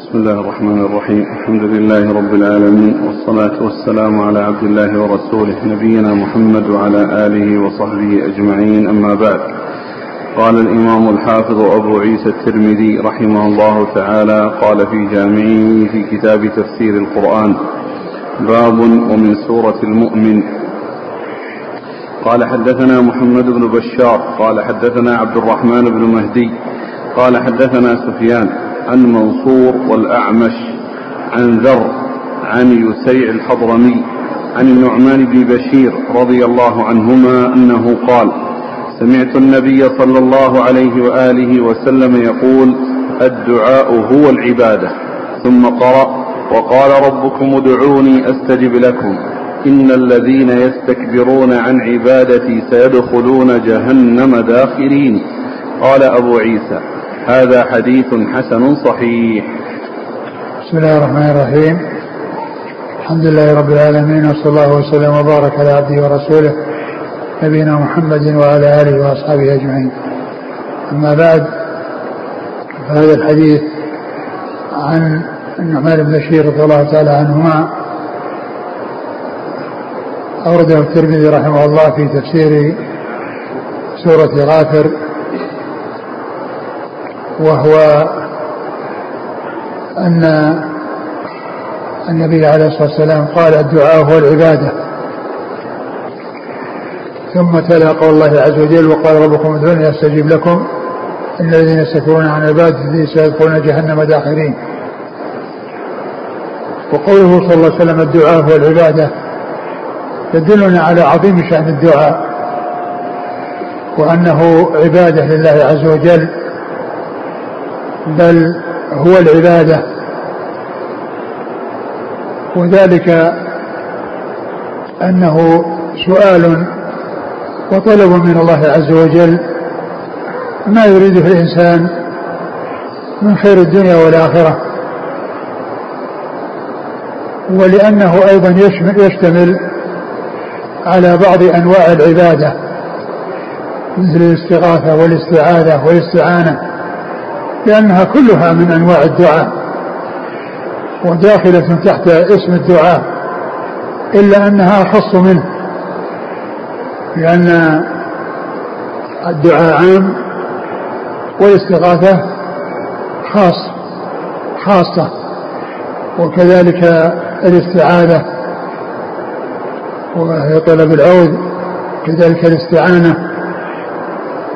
بسم الله الرحمن الرحيم. الحمد لله رب العالمين والصلاة والسلام على عبد الله ورسوله نبينا محمد وعلى آله وصحبه أجمعين. أما بعد قال الإمام الحافظ أبو عيسى الترمذي رحمه الله تعالى قال في جامعه في كتاب تفسير القرآن باب ومن سورة المؤمن. قال حدثنا محمد بن بشار قال حدثنا عبد الرحمن بن مهدي قال حدثنا سفيان عن منصور والأعمش عن ذر عن يسيع الحضرمي عن النعمان بن بشير رضي الله عنهما أنه قال سمعت النبي صلى الله عليه وآله وسلم يقول الدعاء هو العبادة. ثم قرأ وقال ربكم ادعوني أستجب لكم. إن الذين يستكبرون عن عبادتي سيدخلون جهنم داخرين. قال أبو عيسى هذا حديث حسن صحيح. بسم الله الرحمن الرحيم. الحمد لله رب العالمين وصلى الله وسلم وبارك على عبده ورسوله نبينا محمد وعلى آله وأصحابه أجمعين. أما بعد فهذا الحديث عن النعمان بن بشير رضي الله تعالى عنهما أورده الترمذي رحمه الله في تفسير سورة غافر. وهو أن النبي عليه الصلاة والسلام قال الدعاء هو العبادة. ثم تلا قول الله عز وجل وقال ربكم ادعوني أستجيب لكم. إن الذين يستكبرون عن عبادتي سيدخلون جهنم داخرين. وقوله صلى الله عليه وسلم الدعاء هو العبادة يدلنا على عظيم شأن الدعاء. وأنه عبادة لله عز وجل. بل هو العبادة. وذلك أنه سؤال وطلب من الله عز وجل ما يريده الإنسان من خير الدنيا والآخرة. ولأنه أيضا يشتمل على بعض أنواع العبادة مثل الاستغاثة والاستعاذة والاستعانة. لأنها كلها من أنواع الدعاء وداخلة تحت اسم الدعاء إلا أنها أخص منه لأن الدعاء عام والاستغاثة خاص خاصة وكذلك الاستعاذة وهي طلب العود كذلك الاستعانة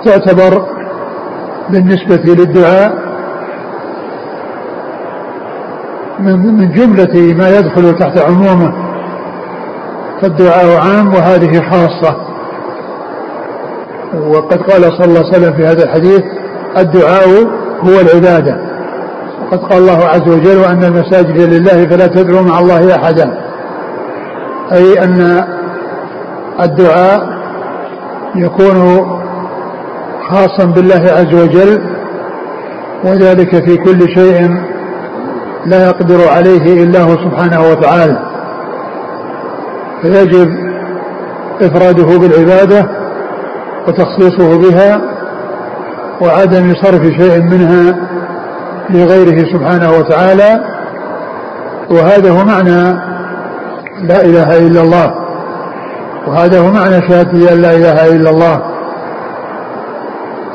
تعتبر بالنسبة للدعاء من جملة ما يدخل تحت عمومه فالدعاء عام وهذه خاصة. وقد قال صلى الله عليه وسلم في هذا الحديث الدعاء هو العبادة. وقد قال الله عز وجل وأن المساجد لله فلا تدعوا مع الله أحدا. أي أن الدعاء يكون خاصا بالله عز وجل وذلك في كل شيء لا يقدر عليه إلا هو سبحانه وتعالى. فيجب إفراده بالعبادة وتخصيصه بها وعدم صرف شيء منها لغيره سبحانه وتعالى. وهذا هو معنى لا إله إلا الله. وهذا هو معنى شهادة أن لا إله إلا الله.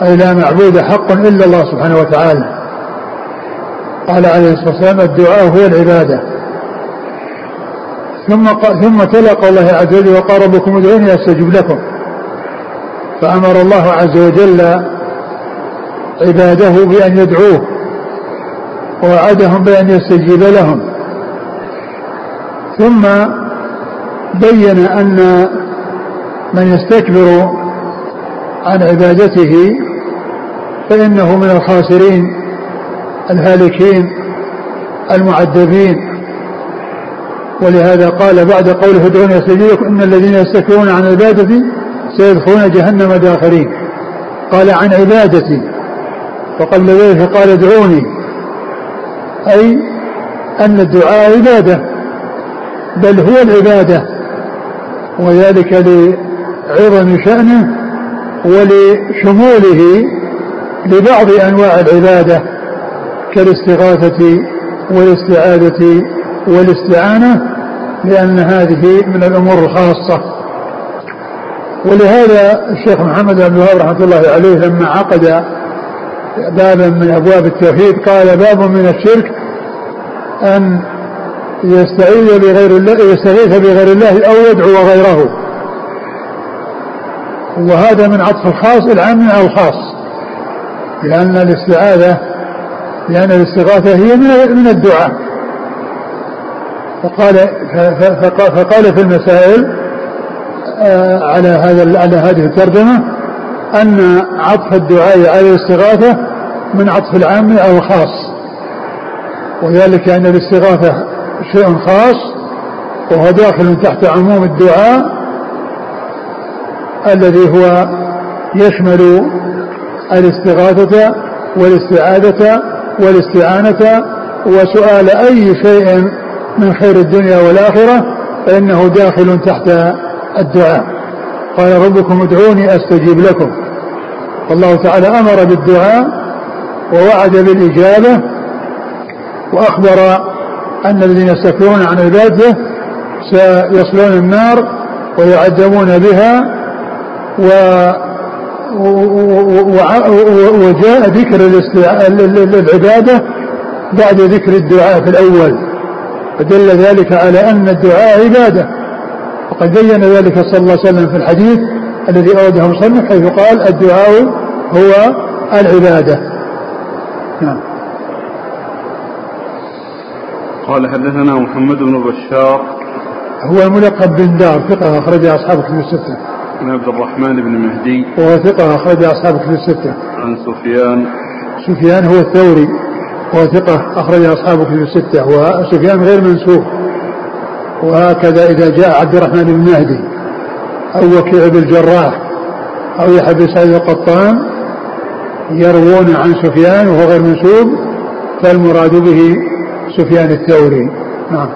أي لا معبود حق إلا الله سبحانه وتعالى. قال عليه الصلاة والسلام الدعاء هو العبادة. ثم ثم تلا قول الله عز وجل وقال ربكم ادعوني أستجب لكم. فأمر الله عز وجل عباده بأن يدعوه ووعدهم بأن يستجيب لهم. ثم بين أن من يستكبر عن عبادته فإنه من الخاسرين الهالكين المعذبين. ولهذا قال بعد قوله ادعوني استجيب إن الذين يستكبرون عن عبادتي سيدخلون جهنم داخرين. قال عن عبادتي. وقال لذلك قال ادعوني. أي أن الدعاء عبادة بل هو العبادة. وذلك لعظم شأنه ولشموله لبعض أنواع العبادة كالاستغاثة والاستعاذة والاستعانة لأن هذه من الأمور الخاصة. ولهذا الشيخ محمد بن الوهاب رحمة الله عليه لما عقد بابا من أبواب التوحيد قال باب من الشرك أن يستعيذ بغير الله يستغيث بغير الله أو يدعو غيره. وهذا من عطف الخاص العام على الخاص. لأن الاستعاذة لأن الاستغاثة هي من من الدعاء. فقال فقال في المسائل آه، على هذا على هذه الترجمة أن عطف الدعاء على الاستغاثة من عطف العام على الخاص وذلك أن الاستغاثة شيء خاص وهو داخل تحت عموم الدعاء الذي هو يشمل الاستغاثة والاستعاذة والاستعانة وسؤال أي شيء من خير الدنيا والآخرة فإنه داخل تحت الدعاء. قال ربكم ادعوني أستجيب لكم. والله تعالى أمر بالدعاء ووعد بالإجابة وأخبر أن الذين يستكبرون عن عبادته سيصلون النار ويعذبون بها و وجاء ذكر العبادة بعد ذكر الدعاء في الأول فدل ذلك على أن الدعاء عبادة. وقد بين ذلك صلى الله عليه وسلم في الحديث الذي أورده مصنف حيث قال الدعاء هو العبادة. نعم. قال حدثنا محمد بن بشار. هو الملقب بن دار ثقة أخرج أصحاب كتب الستة. عن عبد الرحمن بن مهدي. وهو ثقة أخرج أصحاب كتب الستة. عن سفيان. سفيان هو الثوري. وهو ثقة أخرج أصحاب كتب الستة. وسفيان غير منسوخ. وهكذا إذا جاء عبد الرحمن بن مهدي أو وكيع بن الجراح أو يحيى بن سعيد القطان يروون عن سفيان وهو غير منسوب فالمراد به سفيان الثوري. نعم.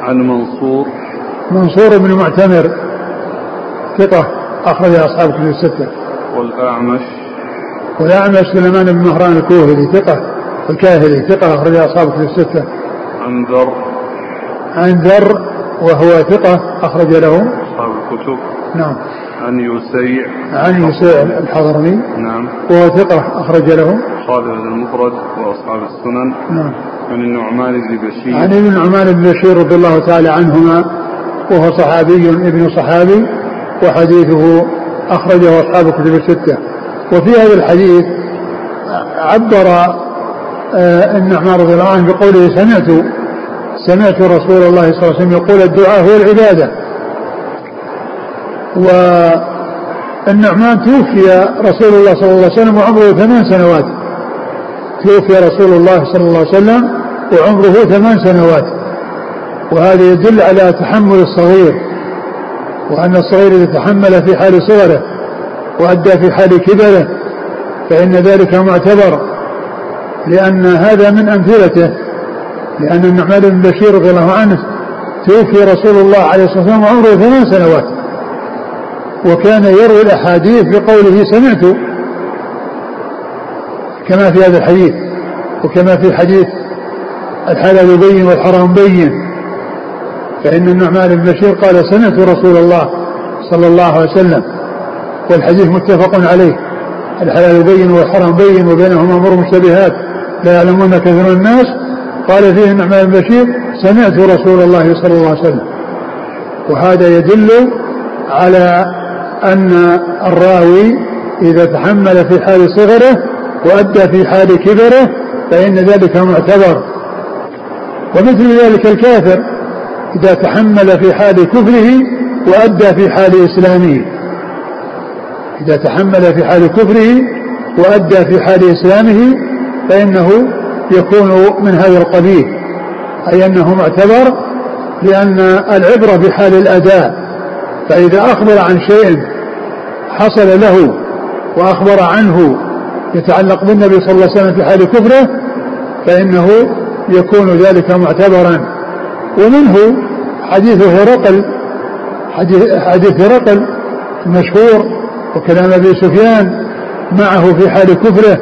عن منصور. منصور بن معتمر. ثقة أخرج أصحاب كتب الستة. والأعمش. والأعمش سليمان بن مهران الكوهلي ثقة الكاهلي ثقة أخرج أصحاب كتب الستة. عن ذر عن ذر وهو ثقة أخرج له. أصحاب الكتب. نعم. عن يسيع. عن يسيع الحضرمي. نعم. وهو ثقة أخرج له. خالد المفرد وأصحاب السنن. نعم. عن النعمان بن بشير. عن النعمان بن بشير رضي الله تعالى عنهما وهو صحابي ابن صحابي. وحديثه أخرجه أصحاب الكتب الستة. وفي هذا الحديث عبر آه، النعمان رضي الله عنه بقوله سمعت سمعت رسول الله صلى الله عليه وسلم يقول الدعاء هو العبادة. والنعمان توفي رسول الله صلى الله عليه وسلم وعمره ثمان سنوات. توفي رسول الله صلى الله عليه وسلم وعمره ثمان سنوات. وهذا يدل على تحمل الصغير. وأن الصغير إذا تحمل في حال صغره وأدى في حال كبره فإن ذلك معتبر لأن هذا من أمثلته لأن النعمان بن بشير رضي الله عنه توفي رسول الله عليه الصلاة والسلام وعمره ثمان سنوات وكان يروي الأحاديث بقوله سمعت كما في هذا الحديث وكما في حديث الحلال بين والحرام بين. فإن النعمان بن بشير قال سمعت رسول الله صلى الله عليه وسلم والحديث متفق عليه. الحلال بين والحرام بين وبينهما أمور مشتبهات. لا يعلمون كثير من الناس. قال فيه النعمان بن بشير سمعت رسول الله صلى الله عليه وسلم. وهذا يدل على أن الراوي إذا تحمل في حال صغره وأدى في حال كبره فإن ذلك معتبر. ومثل ذلك الكافر إذا تحمل في حال كفره وأدى في حال إسلامه. إذا تحمل في حال كفره وأدى في حال إسلامه فإنه يكون من هذا القبيل. أي أنه معتبر لأن العبرة بحال الأداء فإذا أخبر عن شيء حصل له وأخبر عنه يتعلق بالنبي صلى الله عليه وسلم في حال كفره فإنه يكون ذلك معتبرا. ومنه حديث هرقل حديث, هرقل المشهور وكلام أبي سفيان معه في حال كفره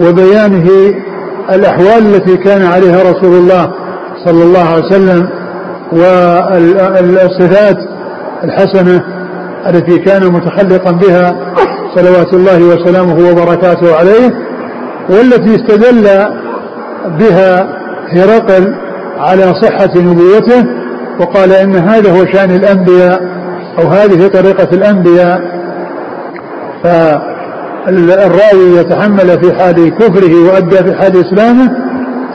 وبيانه الأحوال التي كان عليها رسول الله صلى الله عليه وسلم والصفات الحسنة التي كان متخلقا بها صلوات الله وسلامه وبركاته عليه والتي استدل بها هرقل على صحة نبوته وقال إن هذا هو شأن الأنبياء أو هذه طريقة الأنبياء. فالراوي يتحمل في حال كفره وأدى في حال إسلامه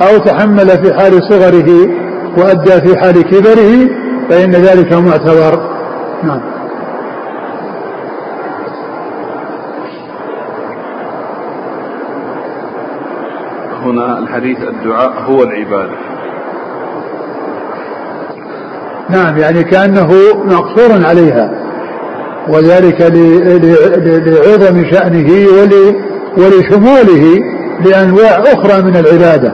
أو تحمل في حال صغره وأدى في حال كبره فإن ذلك معتبر. نعم. هنا الحديث الدعاء هو العبادة. نعم يعني كأنه مقصور عليها. وذلك لعظم شأنه ولشموله لأنواع أخرى من العبادة.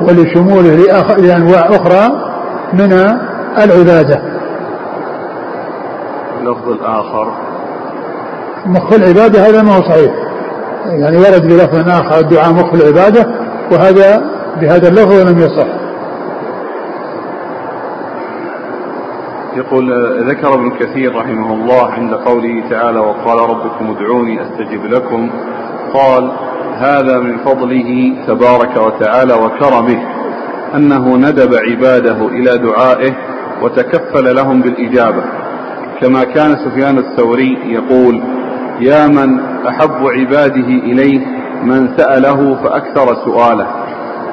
ولشموله لأنواع أخرى من العبادة. اللفظ الآخر. مخ العبادة هذا ما هو صحيح. يعني ورد بلفظ آخر الدعاء مخ العبادة وهذا بهذا اللفظ لم يصح. يقول ذكر ابن كثير رحمه الله عند قوله تعالى وقال ربكم ادعوني أستجب لكم. قال هذا من فضله تبارك وتعالى وكرمه أنه ندب عباده إلى دعائه وتكفل لهم بالإجابة. كما كان سفيان الثوري يقول يا من أحب عباده إليه من سأله فأكثر سؤاله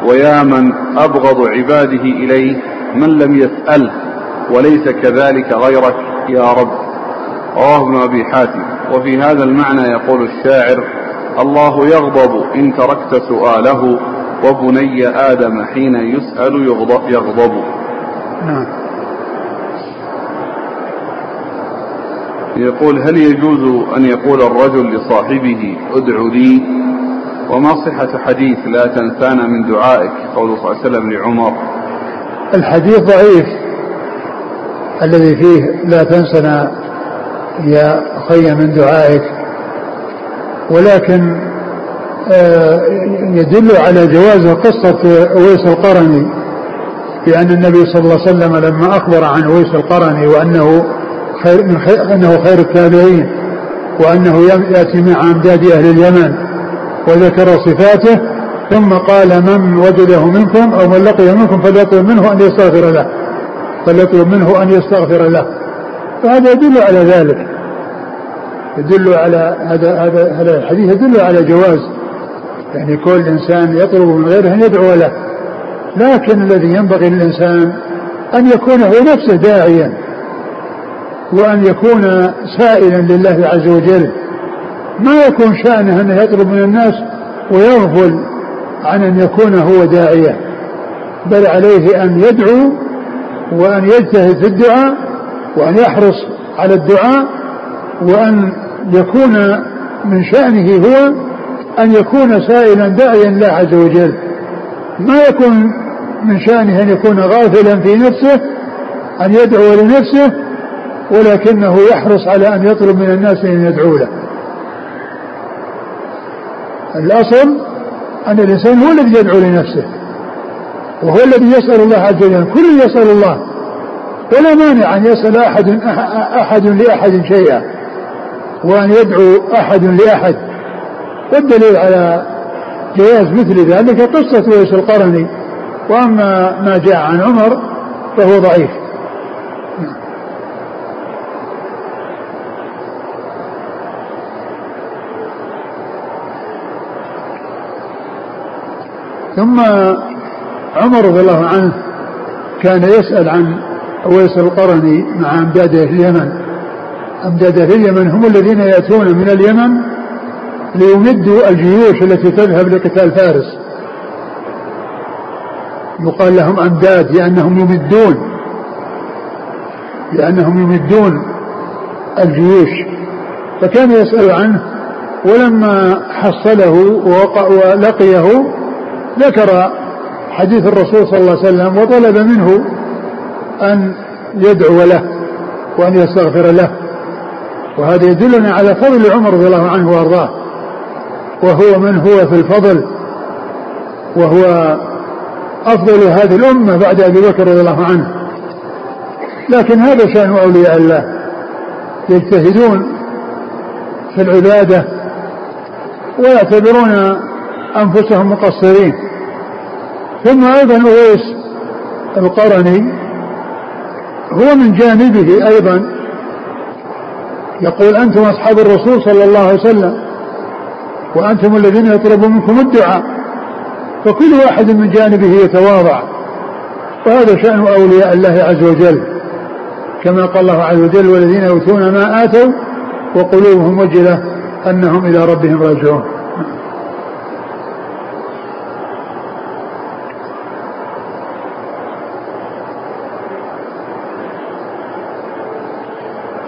ويا من أبغض عباده إليه من لم يسأله وليس كذلك غيرك يا رب. رواه ابن أبي حاتم. وفي هذا المعنى يقول الشاعر الله يغضب إن تركت سؤاله وبني آدم حين يسأل يغضب نعم. يقول هل يجوز أن يقول الرجل لصاحبه ادع لي؟ وما صحة حديث لا تنسانا من دعائك قول صلى الله عليه وسلم لعمر. الحديث ضعيف. الذي فيه لا تنسنا يا أخي من دعائك ولكن آه، يدل على جواز قصة أويس القرني بأن النبي صلى الله عليه وسلم لما أخبر عن أويس القرني وأنه خير, من خير أنه خير التابعين وأنه يأتي مع أمداد أهل اليمن وذكر صفاته ثم قال من وجده منكم أو من لقي منكم فليطلب منه أن يستغفر له. فليطلب منه أن يستغفر له. فهذا يدل على ذلك. يدل على هذا هذا هذا الحديث يدل على جواز. يعني كل إنسان يطلب من غيره أن يدعو له. لكن الذي ينبغي للإنسان أن يكون هو نفسه داعيا. وأن يكون سائلا لله عز وجل. ما يكون شأنه انه يطلب من الناس ويغفل عن أن يكون هو داعيا. بل عليه أن يدعو وأن يجتهد في الدعاء وأن يحرص على الدعاء وأن يكون من شأنه هو أن يكون سائلا داعيا الله عز وجل. ما يكون من شأنه أن يكون غافلا في نفسه أن يدعو لنفسه ولكنه يحرص على أن يطلب من الناس أن يدعوا له. الأصل أن الإنسان هو الذي يدعو لنفسه. وهو الذي يسأل الله عز وجل. كل يسأل الله. ولا مانع أن يسأل أحد أحد لأحد شيئا. وأن يدعو أحد لأحد. والدليل على جواز مثل ذلك قصة ويس القرني. وأما ما جاء عن عمر فهو ضعيف. ثم عمر رضي الله عنه كان يسأل عن أويس القرني مع أمدادة في اليمن. أمدادة في اليمن هم الذين يأتون من اليمن ليمدوا الجيوش التي تذهب لقتال فارس. يقال لهم أمداد لأنهم يمدون لأنهم يمدون الجيوش. فكان يسأل عنه ولما حصله ولقيه ذكر حديث الرسول صلى الله عليه وسلم وطلب منه أن يدعو له وأن يستغفر له. وهذا يدلنا على فضل عمر رضي الله عنه وأرضاه. وهو من هو في الفضل وهو أفضل هذه الأمة بعد أبي بكر رضي الله عنه. لكن هذا شأن أولياء الله. يجتهدون في العبادة ويعتبرون أنفسهم مقصرين. ثم أيضا أويس القرني هو من جانبه أيضا. يقول أنتم أصحاب الرسول صلى الله عليه وسلم وأنتم الذين يطلب منكم الدعاء فكل واحد من جانبه يتواضع. وهذا شأن أولياء الله عز وجل كما قال الله عز وجل والذين يؤتون ما آتوا وقلوبهم وجلة أنهم إلى ربهم راجعون.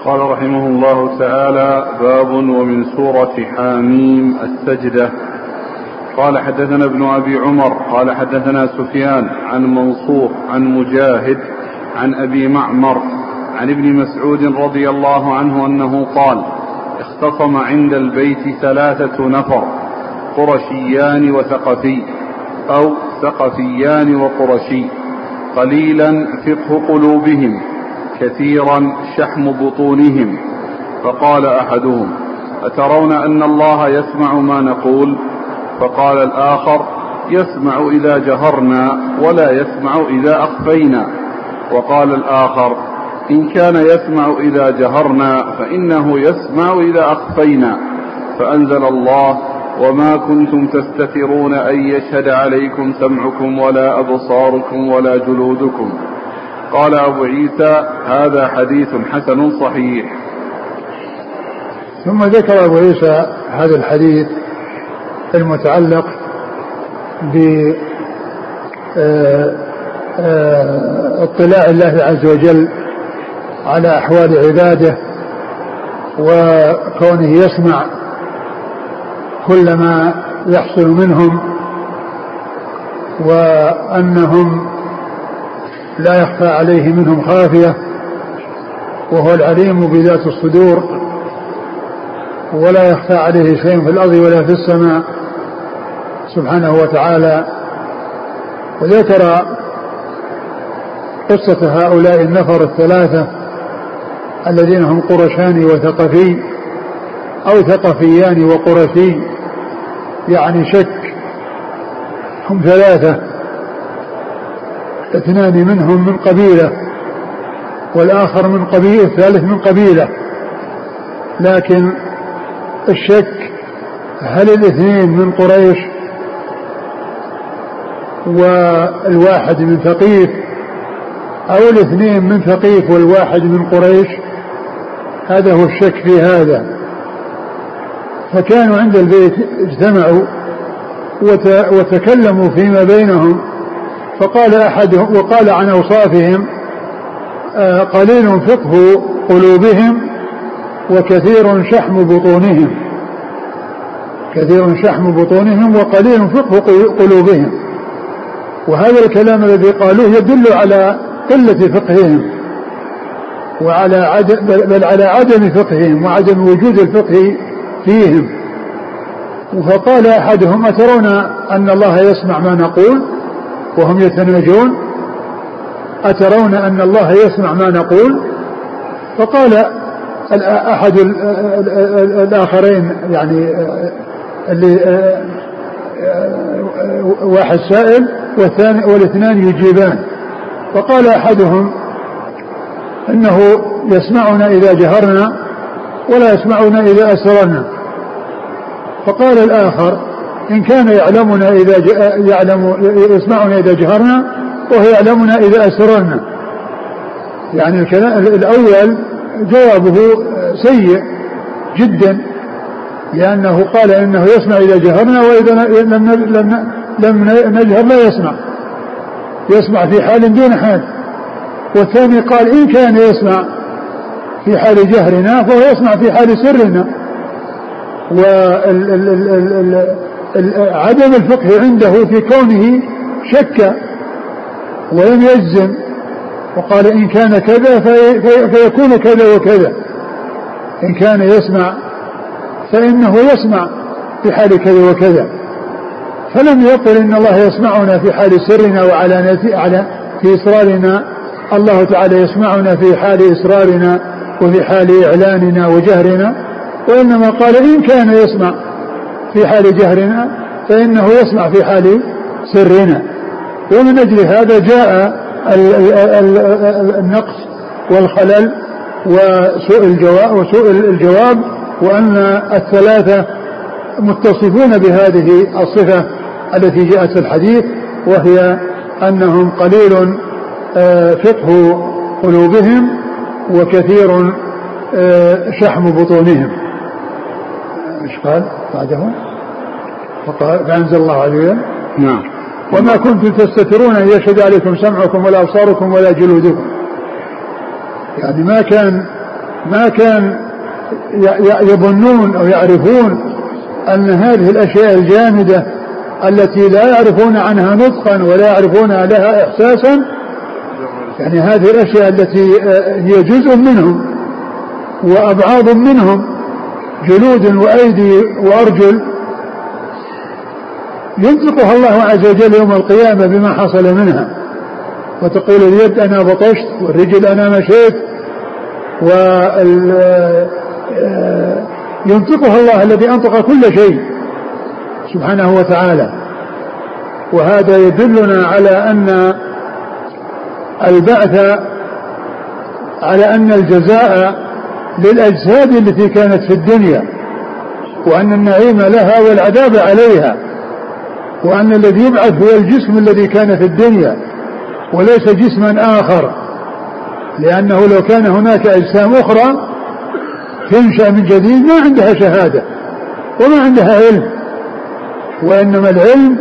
قال رحمه الله تعالى باب ومن سورة حاميم السجدة. قال حدثنا ابن أبي عمر قال حدثنا سفيان عن منصور عن مجاهد عن أبي معمر عن ابن مسعود رضي الله عنه أنه قال اختصم عند البيت ثلاثة نفر قرشيان وثقفي أو ثقفيان وقرشي قليلا فقه قلوبهم. كثيرا شحم بطونهم. فقال أحدهم أترون أن الله يسمع ما نقول؟ فقال الآخر يسمع إذا جهرنا ولا يسمع إذا أخفينا. وقال الآخر إن كان يسمع إذا جهرنا فإنه يسمع إذا أخفينا. فأنزل الله وما كنتم تستترون أن يشهد عليكم سمعكم ولا أبصاركم ولا جلودكم. قال أبو عيسى هذا حديث حسن صحيح. ثم ذكر أبو عيسى هذا الحديث المتعلق ب آه، آه، اطلاع الله عز وجل على أحوال عباده وكونه يسمع كل ما يحصل منهم وأنهم لا يخفى عليه منهم خافية وهو العليم بذات الصدور. ولا يخفى عليه شيء في الأرض ولا في السماء سبحانه وتعالى. وذكر قصة هؤلاء النفر الثلاثة الذين هم قرشان وثقفي أو ثقفيان وقرشي يعني شك هم ثلاثة. اثنان منهم من قبيلة والآخر من قبيلة الثالث من قبيلة. لكن الشك هل الاثنين من قريش والواحد من ثقيف أو الاثنين من ثقيف والواحد من قريش؟ هذا هو الشك في هذا. فكانوا عند البيت اجتمعوا وتكلموا فيما بينهم فقال أحدهم وقال عن أوصافهم آه، قليل فقه قلوبهم وكثير شحم بطونهم. كثير شحم بطونهم وقليل فقه قلوبهم. وهذا الكلام الذي قالوه يدل على قلة فقههم وعلى عدم بل على عدم فقههم وعدم وجود الفقه فيهم. فقال أحدهم أترون أن الله يسمع ما نقول؟ وهم يتناجون أترون أن الله يسمع ما نقول؟ فقال أحد الآخرين يعني اللي واحد سائل والثاني والاثنان يجيبان. فقال أحدهم إنه يسمعنا إذا جهرنا ولا يسمعنا إذا أسررنا. فقال الآخر إن كان يعلمنا إذا يعلم يسمعنا إذا جهرنا وهو يعلمنا إذا أسررنا. يعني الكلام الأول جوابه سيء جدا لأنه قال إنه يسمع إذا جهرنا وإذا لم لم لم نجهر لا يسمع. يسمع في حال دون حال. والثاني قال إن كان يسمع في حال جهرنا فهو يسمع في حال سرنا. عدم الفقه عنده في كونه شك ولم يجزم وقال إن كان كذا فيكون كذا وكذا. إن كان يسمع فإنه يسمع في حال كذا وكذا. فلم يقل إن الله يسمعنا في حال سرنا وعلانية على في إسرارنا. الله تعالى يسمعنا في حال إسرارنا وفي حال إعلاننا وجهرنا. وإنما قال إن كان يسمع في حال جهرنا فإنه يسمع في حال سرنا. ومن أجل هذا جاء النقص والخلل وسوء الجواب وسوء الجواب وأن الثلاثة متصفون بهذه الصفة التي جاءت في الحديث وهي أنهم قليل آه، فقه قلوبهم وكثير آه، شحم بطونهم. إيش قال بعده فقال فأنزل الله عليه نعم. وما كنتم تستترون أن يشهد عليكم سمعكم ولا أبصاركم ولا جلودكم. يعني ما كان ما كان يظنون أو يعرفون أن هذه الأشياء الجامدة التي لا يعرفون عنها نطقا ولا يعرفون لها احساسا يعني هذه الأشياء التي آه، هي جزء منهم وأبعاض منهم. جلود وأيدي وأرجل ينطقها الله عز وجل يوم القيامة بما حصل منها. وتقول اليد أنا بطشت والرجل أنا مشيت و آه، ينطقها الله الذي أنطق كل شيء سبحانه وتعالى. وهذا يدلنا على أن البعث على أن الجزاء للأجساد التي كانت في الدنيا وأن النعيم لها والعذاب عليها وأن الذي يبعث هو الجسم الذي كان في الدنيا وليس جسما آخر لأنه لو كان هناك أجسام أخرى تنشأ من جديد ما عندها شهادة وما عندها علم وإنما العلم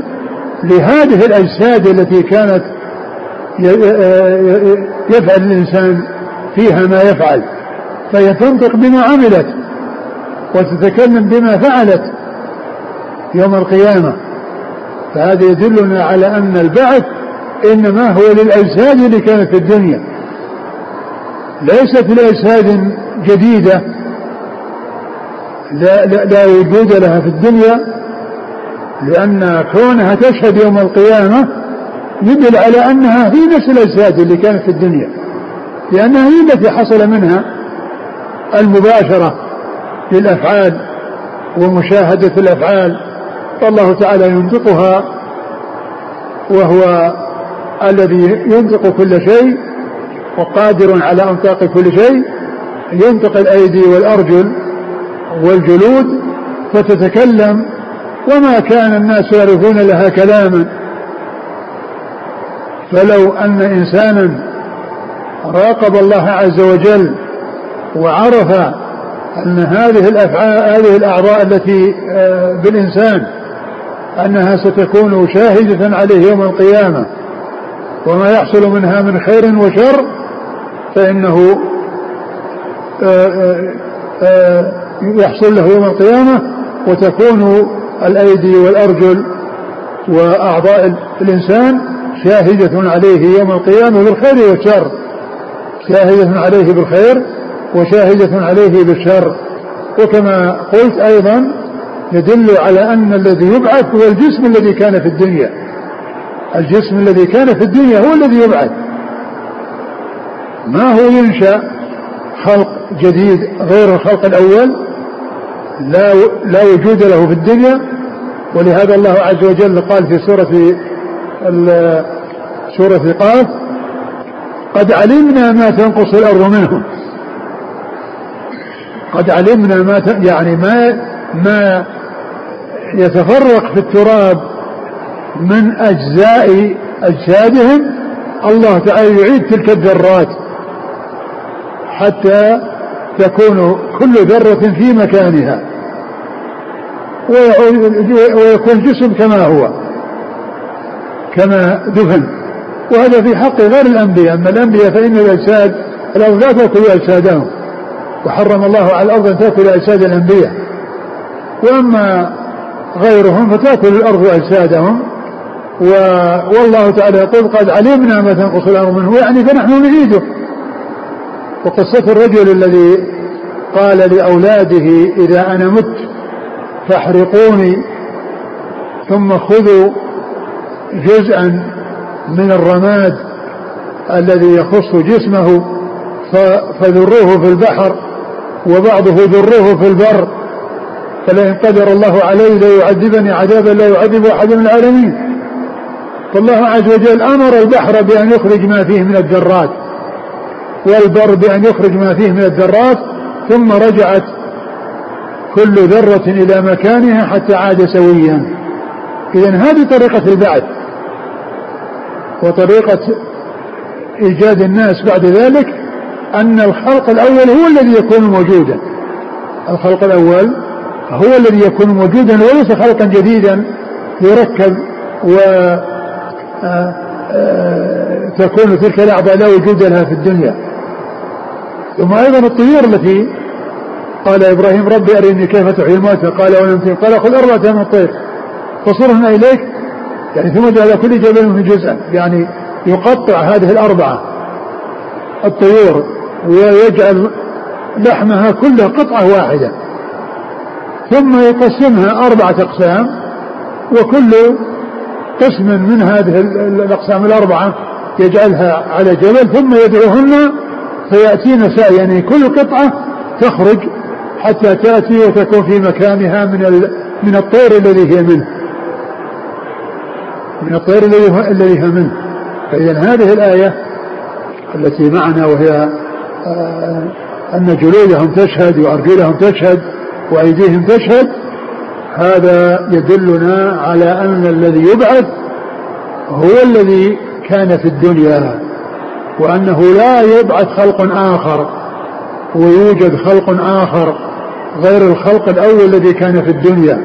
لهذه الأجساد التي كانت يفعل الإنسان فيها ما يفعل. فهي تنطق بما عملت وتتكلم بما فعلت يوم القيامة. فهذا يدلنا على أن البعث إنما هو للأجساد اللي كانت في الدنيا ليست لأجساد جديدة لا, لا, لا وجود لها في الدنيا لأن كونها تشهد يوم القيامة يدل على أنها هي نفس الأجساد اللي كانت في الدنيا لأنها هي التي حصل منها المباشرة للأفعال ومشاهدة الأفعال فالله تعالى ينطقها وهو الذي ينطق كل شيء وقادر على انطاق كل شيء ينطق الأيدي والأرجل والجلود فتتكلم وما كان الناس يعرفون لها كلاما. فلو أن إنسانا راقب الله عز وجل وعرف أن هذه الافعال هذه الأعضاء التي آه، بالإنسان أنها ستكون شاهدة عليه يوم القيامة. وما يحصل منها من خير وشر فإنه آه، آه، يحصل له يوم القيامة. وتكون الأيدي والأرجل وأعضاء الإنسان شاهدة عليه يوم القيامة بالخير والشر. شاهدة عليه بالخير وشاهدة عليه بالشر. وكما قلت أيضا يدل على أن الذي يبعث هو الجسم الذي كان في الدنيا. الجسم الذي كان في الدنيا هو الذي يبعث. ما هو ينشأ خلق جديد غير الخلق الأول؟ لا لا وجود له في الدنيا. ولهذا الله عز وجل قال في سورة سورة قاف قد علمنا ما تنقص الأرض منهم. قد علمنا ما يعني ما ما يتفرق في التراب من أجزاء أجسادهم الله تعالى يعيد تلك الذرات حتى تكون كل ذرة في مكانها. ويكون جسم كما هو كما دفن. وهذا في حق غير الأنبياء أما الأنبياء فإن الأجساد الأرض لا تأكل أجسادهم. وحرم الله على الأرض أن تأكل أجساد الأنبياء. وأما غيرهم فتأكل الأرض أجسادهم. و... والله تعالى يقول قد علمنا ما تنقص الأرض منه. يعني فنحن نعيده. وقصة الرجل الذي قال لأولاده إذا أنا مت فاحرقوني ثم خذوا جزءا من الرماد الذي يخص جسمه فذروه في البحر. وبعضه ذروه في البر فلئن قدر الله علي ليعذبني عذابا لا يعذب أحد من العالمين. فالله عز وجل أمر البحر بأن يخرج ما فيه من الذرات والبر بأن يخرج ما فيه من الذرات ثم رجعت كل ذرة إلى مكانها حتى عاد سويا. إذا هذه طريقة البعث وطريقة إيجاد الناس بعد ذلك أن الخلق الأول هو الذي يكون موجودا. الخلق الأول هو الذي يكون موجودا وليس خلقا جديدا يركب و آه، آه، تكون تلك الأعضاء لا وجود لها في الدنيا. ثم أيضا الطيور التي قال إبراهيم ربي أرني كيف تحيي الموتى. قال ولم قال خذ أربعة من الطير. فصرهن إليك. يعني ثم جعل كل جبل من جزءا. يعني يقطع هذه الأربعة. الطيور ويجعل لحمها كلها قطعة واحدة. ثم يقسمها أربعة أقسام وكل قسم من هذه الأقسام الأربعة يجعلها على جبل ثم يدعوهن فيأتين سعي يعني كل قطعة تخرج حتى تأتي وتكون في مكانها من من الطير الذي هي منه. من الطير الذي هي منه. فإذا هذه الآية التي معنا وهي أن جلودهم تشهد وأرجلهم تشهد وأيديهم تشهد هذا يدلنا على أن الذي يبعث هو الذي كان في الدنيا وأنه لا يبعث خلق آخر ويوجد خلق آخر غير الخلق الأول الذي كان في الدنيا.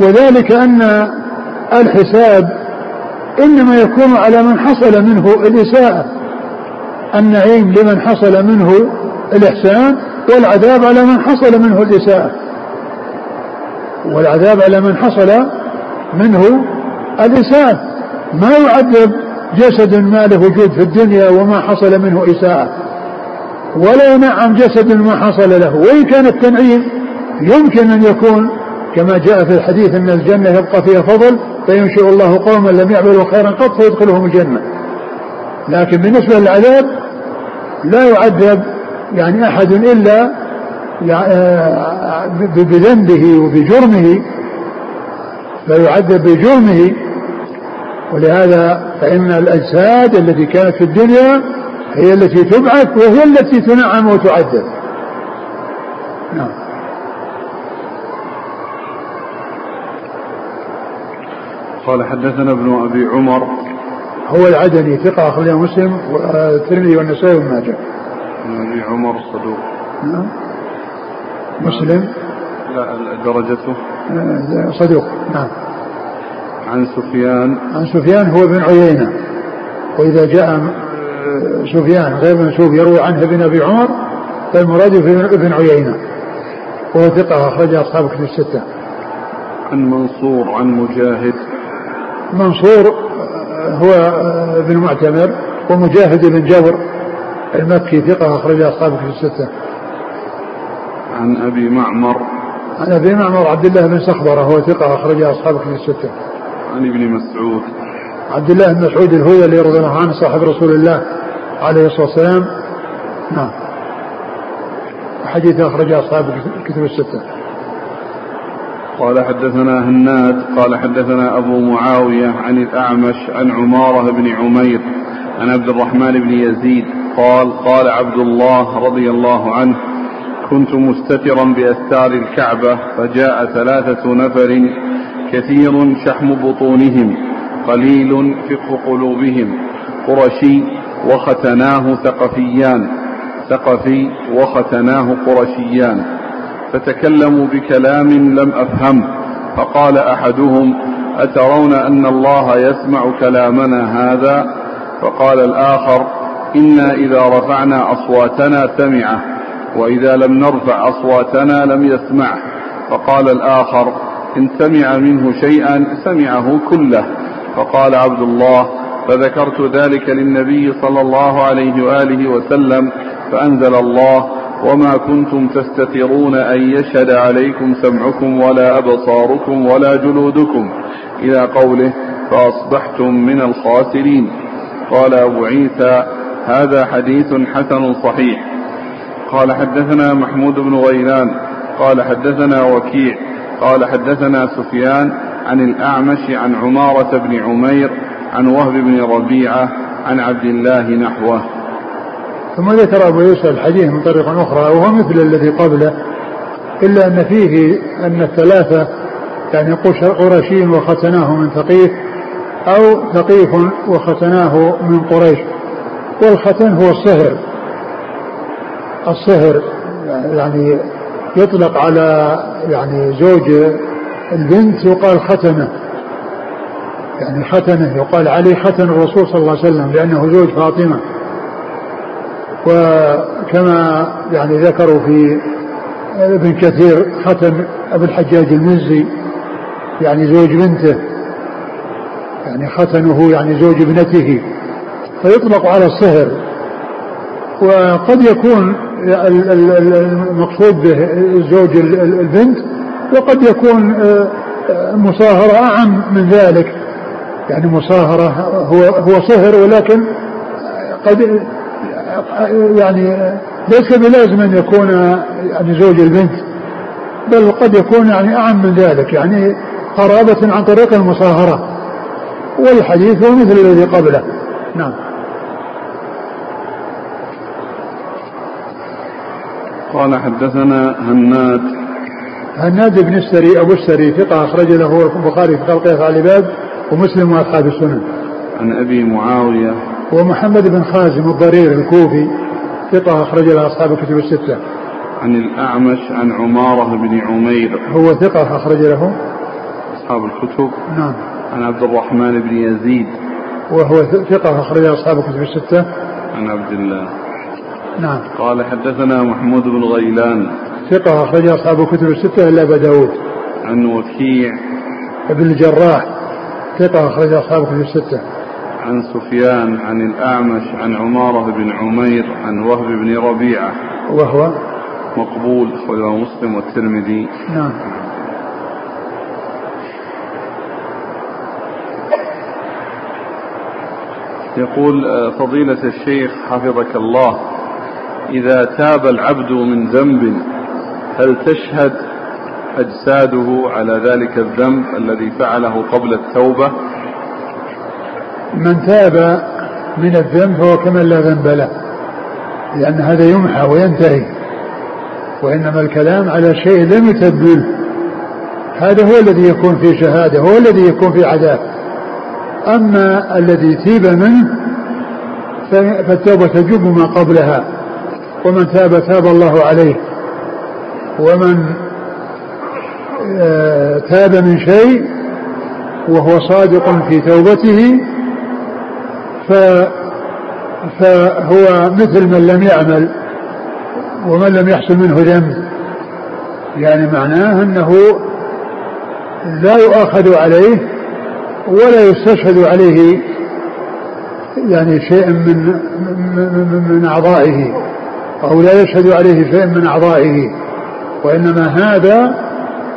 وذلك أن الحساب إنما يكون على من حصل منه الإساءة. النعيم لمن حصل منه الإحسان والعذاب على من حصل منه الإساءة. والعذاب على من حصل منه الإساءة. ما يعذب جسد ما له وجود في الدنيا وما حصل منه إساءة. ولا ينعم جسد ما حصل له. وإن كان التنعيم يمكن أن يكون كما جاء في الحديث أن الجنة يبقى فيها فضل فينشئ الله قوما لم يعملوا خيرا قط فيدخلهم الجنة. لكن بالنسبة للعذاب لا يعذب يعني أحد إلا آه، بذنبه وبجرمه فيعذب بجرمه. ولهذا فإن الأجساد التي كانت في الدنيا هي التي تبعث وهي التي تنعم وتعذب. نعم. قال حدثنا ابن أبي عمر هو العدني ثقة أخرجه مسلم والترمذي والنسائي وابن ماجه. أبي عمر صدوق. نعم. مسلم. لا درجته. صدوق نعم. عن سفيان. عن سفيان هو ابن عيينة. وإذا جاء سفيان غير منسوب يروي عنه ابن أبي عمر فالمراد ابن عيينة. وهو ثقة أخرج أصحاب كتب الستة. عن منصور عن مجاهد. منصور هو ابن معتمر ومجاهد بن جبر المكي ثقة أخرج أصحابه في الستة. عن أبي معمر عن أبي معمر عبد الله بن سخبرة هو ثقة أخرج أصحابه في الستة. عن ابن مسعود عبد الله بن مسعود الهذلي رضي الله عنه صاحب رسول الله عليه الصلاة والسلام نعم حديث أخرج أصحاب الكتب الستة. قال حدثنا هناد قال حدثنا أبو معاوية عن الأعمش عن عمارة بن عمير عن عبد الرحمن بن يزيد قال قال عبد الله رضي الله عنه كنت مستترا بأستار الكعبة فجاء ثلاثة نفر كثير شحم بطونهم قليل فقه قلوبهم قرشي وختناه ثقفيان ثقفي وختناه قرشيان. فتكلموا بكلام لم أفهم فقال أحدهم أترون أن الله يسمع كلامنا هذا؟ فقال الآخر إنا إذا رفعنا أصواتنا سمعه وإذا لم نرفع أصواتنا لم يسمعه. فقال الآخر إن سمع منه شيئا سمعه كله. فقال عبد الله فذكرت ذلك للنبي صلى الله عليه وآله وسلم فأنزل الله وما كنتم تستترون أن يشهد عليكم سمعكم ولا أبصاركم ولا جلودكم إلى قوله فأصبحتم من الخاسرين قال أبو عيسى هذا حديث حسن صحيح قال حدثنا محمود بن غيلان قال حدثنا وكيع قال حدثنا سفيان عن الأعمش عن عمارة بن عمير عن وهب بن ربيعة عن عبد الله نحوه ثم ذكر أبو يوسف الحديث من طريق أخرى وهو مثل الذي قبله إلا أن فيه أن الثلاثة يعني قرشي وختناه من ثقيف أو ثقيف وختناه من قريش. والختن هو الصهر الصهر يعني يطلق على يعني زوج البنت يقال ختنة. يعني ختنة يقال عليه ختن الرسول صلى الله عليه وسلم لأنه زوج فاطمة. وكما يعني ذكروا في ابن كثير ختن أبو الحجاج المزي يعني زوج بنته يعني ختنه يعني زوج ابنته فيطلق على الصهر. وقد يكون المقصود به زوج البنت وقد يكون آه، مصاهرة أعم من ذلك. يعني مصاهرة هو هو صهر ولكن قد يعني ليس بلازم أن يكون يعني زوج البنت بل قد يكون يعني أعم من ذلك يعني قرابة عن طريق المصاهرة والحديث هو مثل الذي قبله. نعم. قال حدثنا هناد. هناد بن السري أبو السري ثقة أخرج له البخاري في خلق افعال العباد ومسلم وأصحاب السنن. عن أبي معاوية ومحمد بن خازم الضرير الكوفي ثقة أخرج له أصحاب الكتب الستة. عن الأعمش عن عمارة بن عمير هو ثقة أخرج له أصحاب الكتب. نعم. عن عبد الرحمن بن يزيد وهو ثقة أخرج أصحاب الكتب الستة. عن عبد الله. نعم قال حدثنا محمود بن غيلان ثقة أخرج أصحاب الكتب الستة إلا أبا داود عن وكيع ابن الجراح ثقة أخرج أصحاب الكتب الستة عن سفيان عن الأعمش عن عمارة بن عمير عن وهب بن ربيعة. وهو مقبول أخرجه مسلم والترمذي. نعم. يقول آه، فضيلة الشيخ حفظك الله إذا تاب العبد من ذنب هل تشهد أجساده على ذلك الذنب الذي فعله قبل التوبة؟ من تاب من الذنب فهو كمن لا ذنب له لأن هذا يمحى وينتهي وإنما الكلام على شيء لم يتب منه هذا هو الذي يكون في شهادة هو الذي يكون في عذاب. أما الذي تيب منه فالتوبة تجب ما قبلها ومن تاب تاب الله عليه ومن آه، تاب من شيء وهو صادق في توبته فهو مثل من لم يعمل ومن لم يحصل منه ذنب. يعني معناه أنه لا يؤاخذ عليه ولا يستشهد عليه يعني شيء من من, أعضائه أو لا يشهد عليه شيء من أعضائه وإنما هذا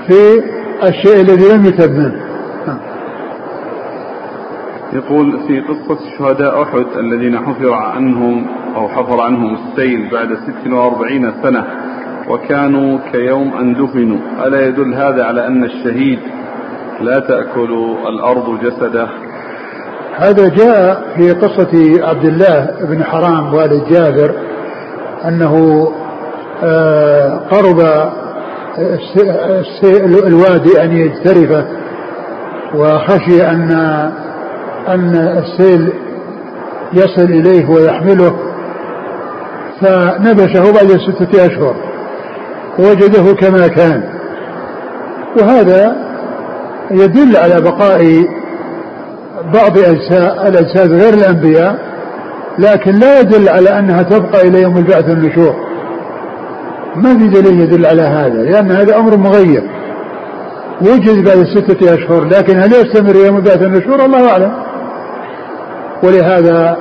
في الشيء الذي لم يتب منه. يقول في قصة شهداء أحد الذين حفر عنهم أو حفر عنهم السيل بعد 46 سنة وكانوا كيوم أن دفنوا. ألا يدل هذا على أن الشهيد لا تأكل الأرض جسده؟ هذا جاء في قصة عبد الله بن حرام والد جابر أنه آه، قرب الوادي أن يجترفه وخشي أن أن السيل يصل إليه ويحمله فنبشه بعد ستة أشهر ووجده كما كان. وهذا يدل على بقاء بعض أجساء الأجساد غير الأنبياء لكن لا يدل على أنها تبقى إلى يوم البعث والنشور ما في دليل يدل على هذا؟ لأن هذا أمر مغير. وجد بعد ستة أشهر لكن هل يستمر يوم البعث والنشور الله أعلم. ولهذا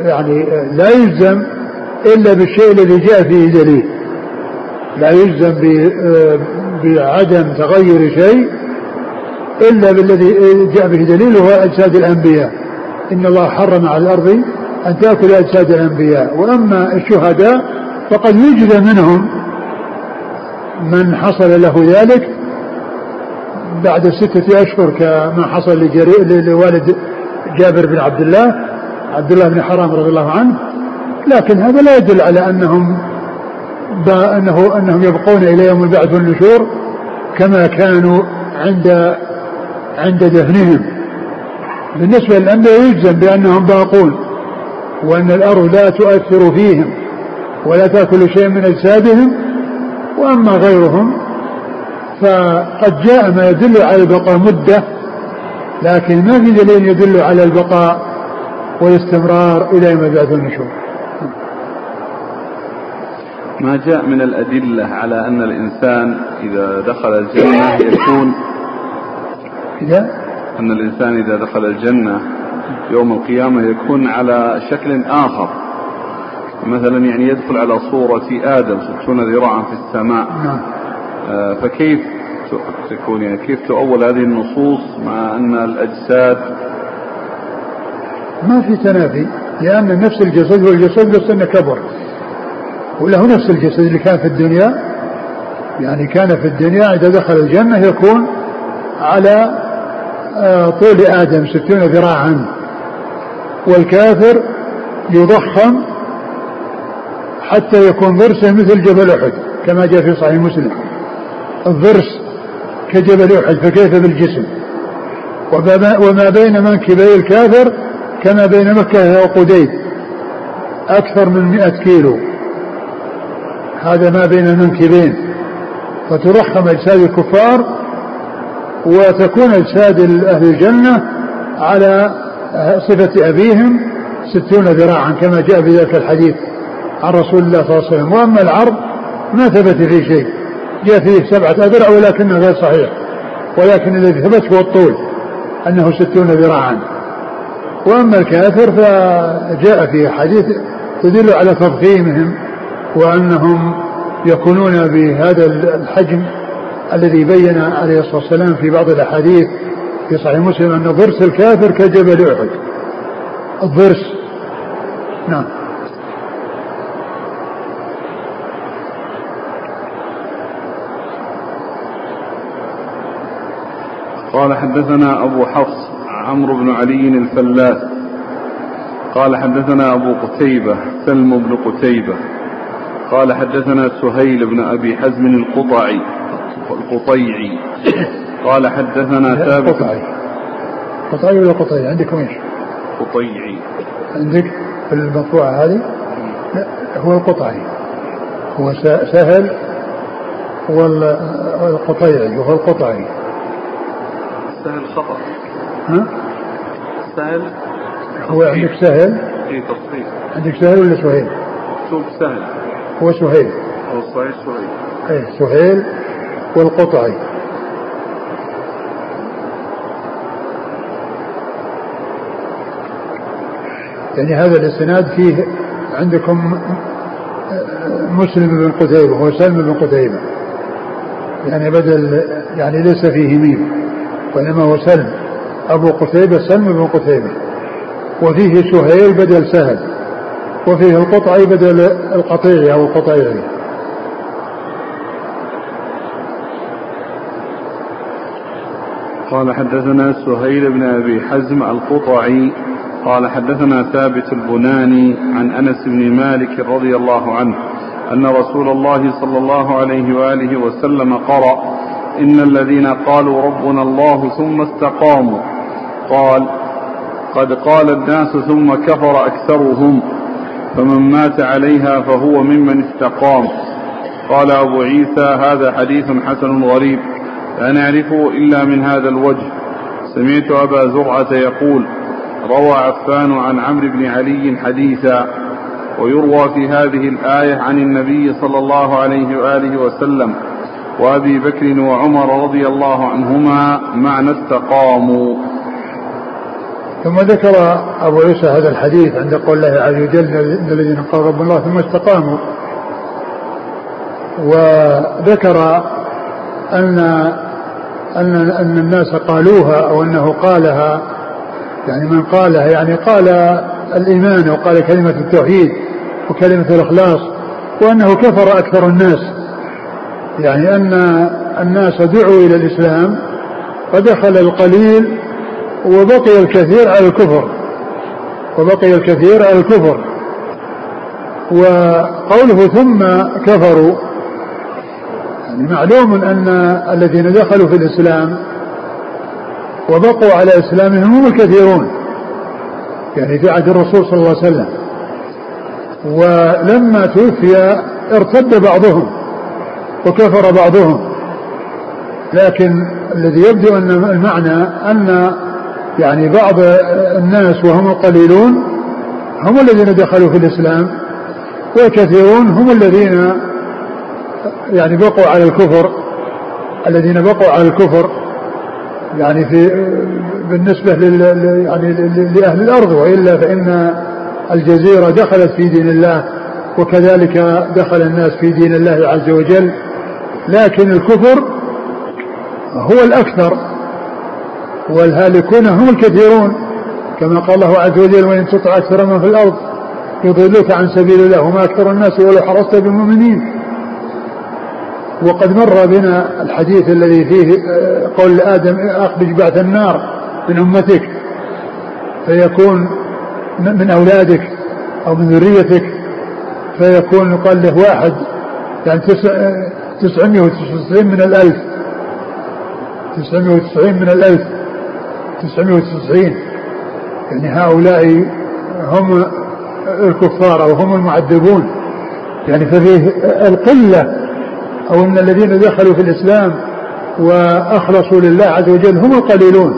يعني لا يلزم إلا بالشيء الذي جاء فيه دليل. لا يجزم بعدم تغير شيء إلا بالذي جاء به دليل هو أجساد الأنبياء. إن الله حرم على الأرض أن تأكل أجساد الأنبياء. وأما الشهداء فقد يجزى منهم من حصل له ذلك بعد ستة أشهر كما حصل لوالد جابر بن عبد الله عبد الله بن حرام رضي الله عنه. لكن هذا لا يدل على أنهم أنه أنهم يبقون إلى يوم البعث والنشور كما كانوا عند عند دفنهم بالنسبة للأنبياء يجزم بأنهم باقون وأن الأرض لا تؤثر فيهم ولا تأكل شيء من أجسادهم. وأما غيرهم فقد جاء ما يدل على البقاء مدة لكن ما في دليل يدل على البقاء والاستمرار إلى يوم البعث والنشور ما جاء من الأدلة على أن الإنسان إذا دخل الجنة يكون إذا؟ أن الإنسان إذا دخل الجنة يوم القيامة يكون على شكل آخر. مثلا يعني يدخل على صورة آدم ستون ذراعا في السماء. نعم. آه فكيف تكون يعني كيف تؤول هذه النصوص مع أن الأجساد ما في تنافي لأن نفس الجسد هو الجسد بس أنه كبر وله نفس الجسد اللي كان في الدنيا؟ يعني كان في الدنيا إذا دخل الجنة يكون على آه، طول آدم ستون ذراعا. والكافر يضخم حتى يكون ضرسه مثل جبل أحد كما جاء في صحيح مسلم. الضرس كجبل أحد فكيف بالجسم؟ وما بين منكبي الكافر كما بين مكة وقديد أكثر من مئة كيلو. هذا ما بين المنكبين. فترخم أجساد الكفار وتكون أجساد أهل الجنة على صفة أبيهم ستون ذراعا كما جاء في ذلك الحديث عن رسول الله صلى الله عليه وسلم. وأما العرض ما ثبت فيه شيء. جاء فيه سبعة أذرع ولكنه غير صحيح ولكن الذي ثبت هو الطول أنه ستون ذراعا. وأما الكافر فجاء في حديث تدل على تضخيمهم وأنهم يكونون بهذا الحجم الذي بين عليه الصلاة والسلام في بعض الأحاديث في صحيح مسلم أن ضرس الكافر كجبل أحد. الضرس. نعم. قال حدثنا أبو حفص عمرو بن علي الفلاس قال حدثنا أبو قتيبة سلم بن قتيبة. قال حدثنا سهيل بن أبي حزم القطعي القطيعي. قال حدثنا ثابت. قطعي قطعي ولا قطعي عندكم إيش؟ قطيعي. عندك في المطبوعة هذه؟ لا هو القطعي. هو سهل والقطيعي وهو القطعي. سهل خطأ. ها؟ سهل؟ هو عندك سهل؟ اي تصحيح عندك سهل ولا سهيل؟ مكتوب سهل. هو سهيل. هو الصحيح سهيل. إيه سهيل والقطعي. يعني هذا الإسناد فيه عندكم مسلم بن قتيبة هو سلم بن قتيبة. يعني بدل يعني ليس فيه ميم. وإنما هو سلم أبو قتيبة سلم بن قتيبة. وفيه سهيل بدل سهل. وفيه القطعي بدل القطيعي أو القطيعي. قال حدثنا سهيل بن أبي حزم القطعي. قال حدثنا ثابت البناني عن أنس بن مالك رضي الله عنه أن رسول الله صلى الله عليه وآله وسلم قرأ إن الذين قالوا ربنا الله ثم استقاموا قال قد قال الناس ثم كفر أكثرهم فمن مات عليها فهو ممن استقام. قال أبو عيسى هذا حديث حسن غريب لا نعرفه إلا من هذا الوجه. سمعت أبا زرعة يقول روى عفان عن عمرو بن علي حديثا ويروى في هذه الآية عن النبي صلى الله عليه وآله وسلم وأبي بكر وعمر رضي الله عنهما معنى استقاموا ثم ذكر أبو عيسى هذا الحديث عند قول الله عز وجل الذين قالوا رب الله ثم استقاموا. وذكر أن أن أن الناس قالوها أو أنه قالها. يعني من قالها يعني قال الإيمان وقال كلمة التوحيد وكلمة الإخلاص وأنه كفر أكثر الناس. يعني أن الناس دعوا إلى الإسلام فدخل القليل وبقي الكثير على الكفر وبقي الكثير على الكفر. وقوله ثم كفروا يعني معلوم أن الذين دخلوا في الإسلام وبقوا على إسلامهم هم الكثيرون يعني في عهد الرسول صلى الله عليه وسلم. ولما توفي ارتد بعضهم. وكفر بعضهم. لكن الذي يبدو أن المعنى أن يعني بعض الناس وهم القليلون هم الذين دخلوا في الإسلام والكثيرون هم الذين يعني بقوا على الكفر الذين بقوا على الكفر يعني في بالنسبة لل يعني لأهل الأرض وإلا فإن الجزيرة دخلت في دين الله وكذلك دخل الناس في دين الله عز وجل. لكن الكفر هو الأكثر والهالكون هم الكثيرون كما قال الله عز وجل وإن تطع أكثر من في الأرض يضلوك عن سبيل الله وما أكثر الناس ولو حرصت بالمؤمنين وقد مر بنا الحديث الذي فيه آه، قول آدم أخرج بعث النار من أمتك فيكون من أولادك أو من ذريتك فيكون يقال له واحد يعني 999 من الألف. 990 من الألف. 990 يعني هؤلاء هم الكفار أو هم المعذبون. يعني ففي القلة أو أن الذين دخلوا في الإسلام وأخلصوا لله عز وجل هم القليلون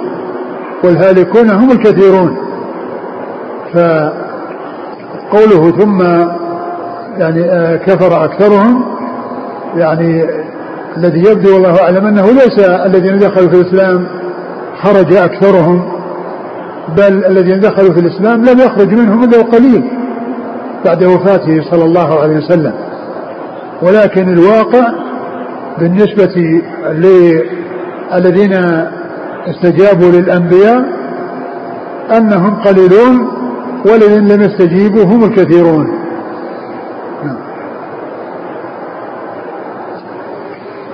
والهالكون هم الكثيرون. فقوله ثم يعني آه، كفر أكثرهم يعني الذي يبدو والله أعلم أنه ليس الذين دخلوا في الإسلام خرج أكثرهم بل الذين دخلوا في الإسلام لم يخرج منهم إلا قليل بعد وفاته صلى الله عليه وسلم. ولكن الواقع بالنسبة للذين استجابوا للأنبياء أنهم قليلون والذين لم يستجيبوا هم الكثيرون.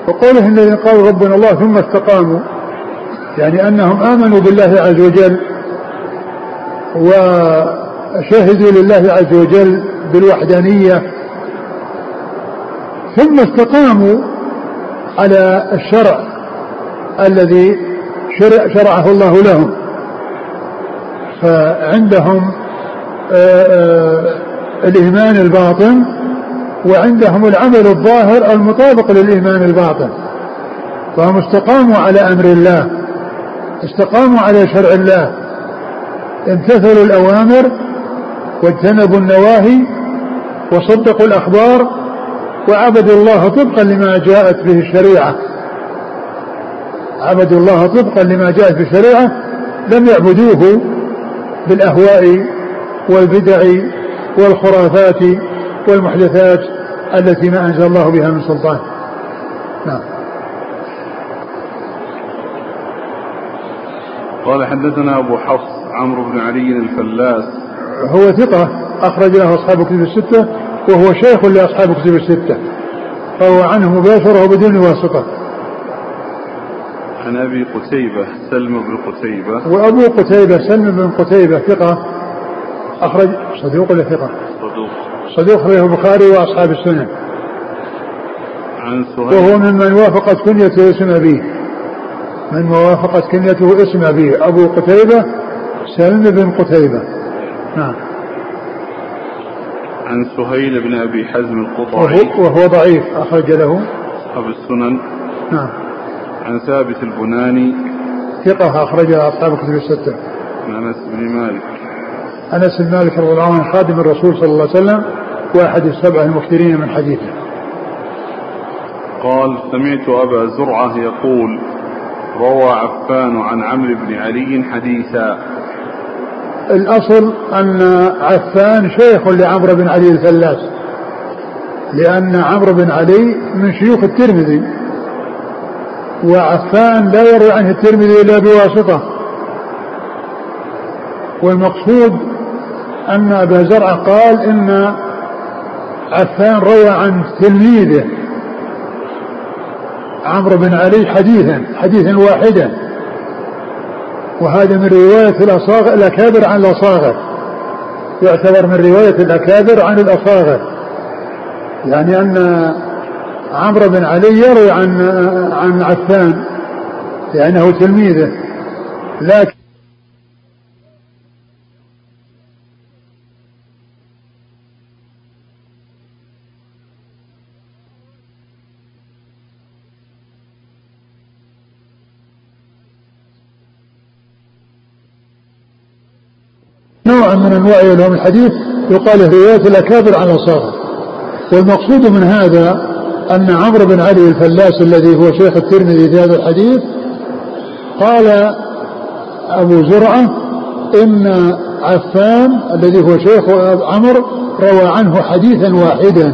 وقوله الذين قالوا ربنا الله ثم استقاموا يعني أنهم آمنوا بالله عز وجل وشهدوا لله عز وجل بالوحدانية ثم استقاموا على الشرع الذي شرع شرعه الله لهم. فعندهم آه، آه، الإيمان الباطن وعندهم العمل الظاهر المطابق للإيمان الباطن. فهم استقاموا على أمر الله استقاموا على شرع الله. امتثلوا الأوامر واجتنبوا النواهي وصدقوا الأخبار وعبدوا الله طبقا لما جاءت به الشريعة. عبدوا الله طبقا لما جاءت به الشريعة لم يعبدوه بالأهواء والبدع والخرافات والمحدثات التي ما أنزل الله بها من سلطان. نعم. قال حدثنا أبو حفص عمرو بن علي الفلاس. هو ثقة أخرج له أصحاب كتب الستة وهو شيخ لأصحاب كتب الستة. فهو عنه مباشرة وبدون واسطة. عن أبي قتيبة سلم بن قتيبة. وأبو قتيبة سلم بن قتيبة ثقة أخرج صدوق ولا ثقة؟ صدوق أخرجه البخاري وأصحاب السنن عن سهيل. وهو ممن وافقت كنيته اسم أبيه. من وافقت كنيته اسم أبيه. أبو قتيبة سلم بن قتيبة. نعم. عن سهيل بن أبي حزم القطعي وهو, وهو ضعيف. أخرج له. أصحاب السنن. نعم. عن ثابت البناني. ثقة أخرجها أصحاب كتب الستة. عن أنس بن مالك. أنس بن مالك رضي الله عنه خادم الرسول صلى الله عليه وسلم وأحد السبع المكثرين من حديثه. قال سمعت أبا زرعة يقول روى عفان عن عمرو بن علي حديثا. الأصل أن عفان شيخ لعمرو بن علي الفلاس لأن عمرو بن علي من شيوخ الترمذي وعفان لا يروي عنه الترمذي إلا بواسطة. والمقصود أن أبا زرع قال إن عفان روى عن تلميذه عمرو بن علي حديثا حديثا واحدا. وهذا من رواية الأصاغر الأكابر عن الأصاغر. يعتبر من رواية الأكابر عن الأصاغر. يعني أن عمرو بن علي يروي عن عن عفان لأنه تلميذه. لكن نوع من أنواع علوم الحديث يقال رواية الأكابر على الصغر والمقصود من هذا أن عمرو بن علي الفلاس الذي هو شيخ الترمذي في هذا الحديث قال أبو زرعة إن عفان الذي هو شيخ عمرو روى عنه حديثا واحدا.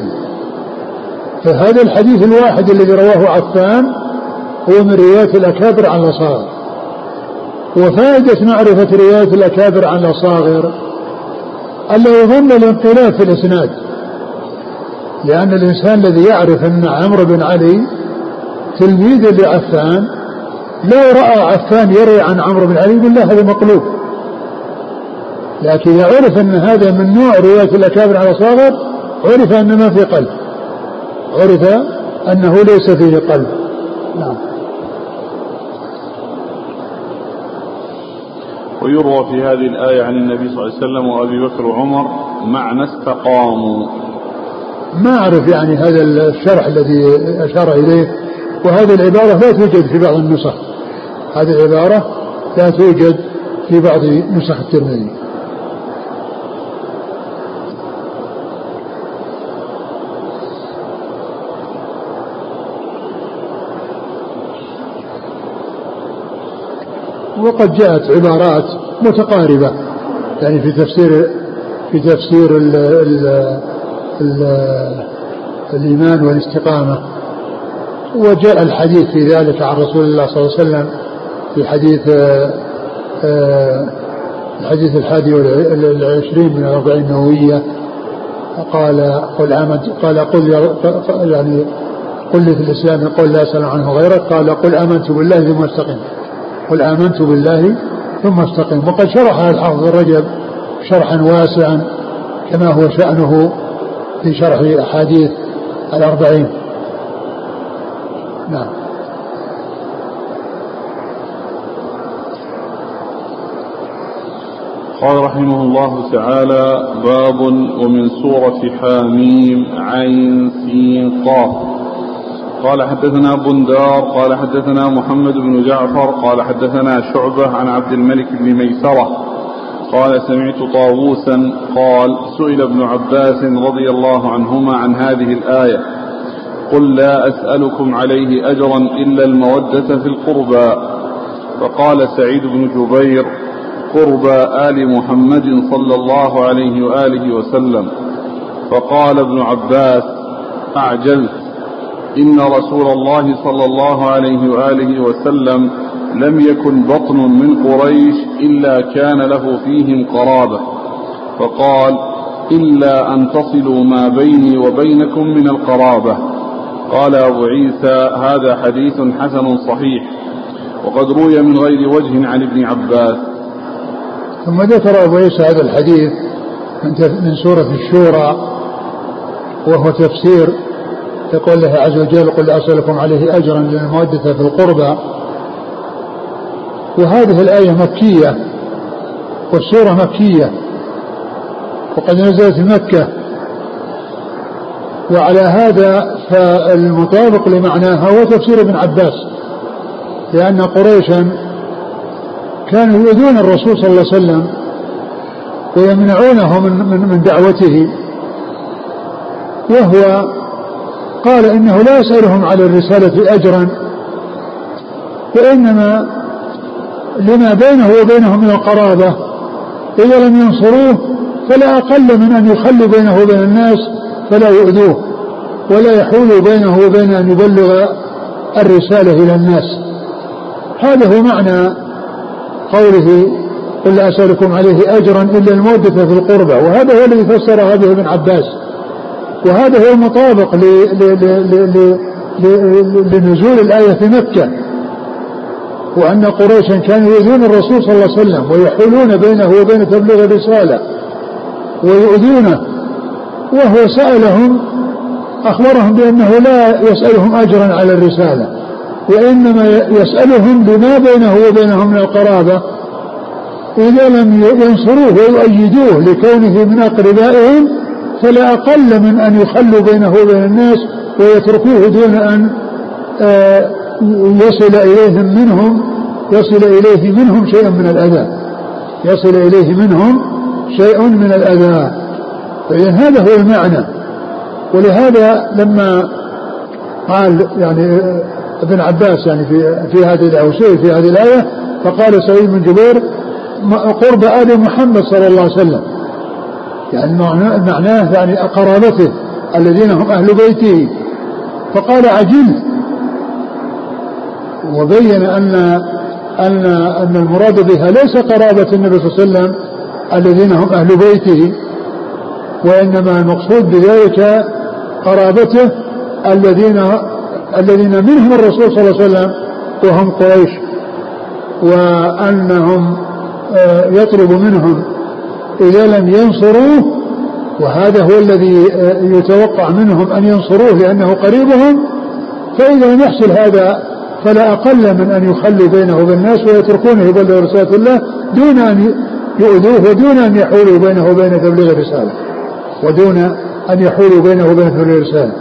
فهذا الحديث الواحد الذي رواه عفان هو من رواية الأكابر عن الأصاغر وفائدة معرفة رواية الأكابر عن الأصاغر ألا يظن الانقلاب في الإسناد لأن الإنسان الذي يعرف أن عمرو بن علي تلميذ لعفان لو رأى عفان يروي عن عمرو بن علي بالله هذا مطلوب لكن إذا عرف أن هذا من نوع رواية الأكابر على الأصاغر عرف أن ما في قلب عرف أنه ليس فيه قلب. نعم. ويروى في هذه الآية عن النبي صلى الله عليه وسلم وأبي بكر وعمر معنى استقاموا. ما أعرف يعني هذا الشرح الذي أشار إليه وهذه العبارة لا توجد في بعض النسخ. هذه العبارة لا توجد في بعض نسخ الترمذي. وقد جاءت عبارات متقاربة يعني في تفسير في تفسير ال ال ال الإيمان والاستقامة. وجاء الحديث في ذلك عن رسول الله صلى الله عليه وسلم في حديث آه، الحديث الحادي والعشرين من الأربعين النووية. قال قل آمنت قال قل يعني قل في الإسلام قل لا أسأل عنه غيرك قال قل آمنت بالله ثم استقم قل آمنت بالله ثم استقم. وقد شرحها الحافظ الرجب شرحا واسعا كما هو شأنه في شرح أحاديث الأربعين. نعم. قال رحمه الله تعالى باب ومن سورة حاميم عين سين قاف. قال حدثنا بندار قال حدثنا محمد بن جعفر قال حدثنا شعبة عن عبد الملك بن ميسرة قال سمعت طاووسا قال سئل ابن عباس رضي الله عنهما عن هذه الآية قل لا أسألكم عليه أجرا إلا المودة في القربى. فقال سعيد بن جبير قربى آل محمد صلى الله عليه وآله وسلم. فقال ابن عباس أعجلت. إن رسول الله صلى الله عليه وآله وسلم لم يكن بطن من قريش إلا كان له فيهم قرابة. فقال إلا أن تصلوا ما بيني وبينكم من القرابة. قال أبو عيسى هذا حديث حسن صحيح وقد روي من غير وجه عن ابن عباس. ثم ذكر أبو عيسى هذا الحديث من سورة الشورى وهو تفسير يقول الله عز وجل قل أسألكم عليه أجرا للمودة في القربى. وهذه الآية مكية والسورة مكية وقد نزلت مكة. وعلى هذا فالمطابق لمعناها هو تفسير ابن عباس لأن قريشا كانوا يؤذون الرسول صلى الله عليه وسلم ويمنعونه من من دعوته. وهو قال إنه لا يسألهم على الرسالة أجرا وإنما لما بينه وبينهم من القرابة إذا لم ينصروه فلا أقل من أن يخلوا بينه وبين الناس فلا يؤذوه ولا يحول بينه وبين أن يبلغ الرسالة إلى الناس. هذا هو معنى قوله قل لا أسألكم عليه أجرا إلا المودة في القربى وهذا هو الذي فسر هذه ابن عباس. وهذا هو المطابق لنزول الآية في مكة. وأن قريشا كانوا يؤذون الرسول صلى الله عليه وسلم ويحولون بينه وبين تبليغ الرسالة ويؤذونه. وهو سألهم أخبرهم بأنه لا يسألهم أجرا على الرسالة وإنما يسألهم بما بينه وبينهم من القرابة. إذا لم ينصروه ويؤيدوه لكونه من أقربائهم فلا أقل من أن يخلوا بينه وبين الناس ويتركوه دون أن آه، يصل إليهم منهم يصل إليه منهم شيء من الأذى. يصل إليه منهم شيء من الأذى. فإذا هذا هو المعنى. ولهذا لما قال يعني ابن عباس يعني في في هذه الآية في هذه الآية فقال سعيد بن جبير قرب آل محمد صلى الله عليه وسلم. يعني معناه يعني قرابته الذين هم أهل بيته. فقال عجلت وبين أن أن أن المراد بها ليس قرابة النبي صلى الله عليه وسلم الذين هم أهل بيته وإنما المقصود بذلك قرابته الذين الذين منهم الرسول صلى الله عليه وسلم وهم قريش وأنهم آه، يطلب منهم إذا لم ينصروه وهذا هو الذي آه، يتوقع منهم أن ينصروه لأنه قريبهم فإذا لم يحصل هذا فلا أقل من أن يخلوا بينه وبين الناس ويتركونه يبلغ رسالة الله دون أن يؤذوه ودون أن يحولوا بينه وبين تبليغ الرسالة ودون أن يحولوا بينه وبين تبليغ الرسالة.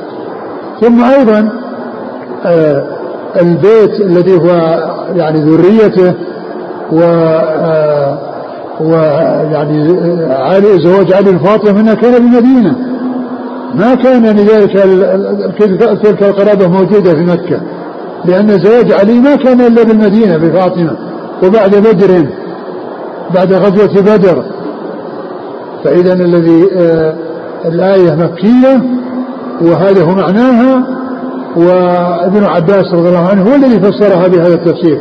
ثم أيضا آه البيت الذي هو يعني ذريته و آه ويعني علي زواج علي الفاطمة منها كان بالمدينة ما كان لذلك تلك القرابة موجودة في مكة. لأن زواج علي ما كان إلا بالمدينة بفاطمه وبعد بدر بعد غزوة بدر. فاذا الذي آه الآية مكية وهذا هو معناها وابن عباس رضي الله عنه هو الذي فسرها بهذا التفسير.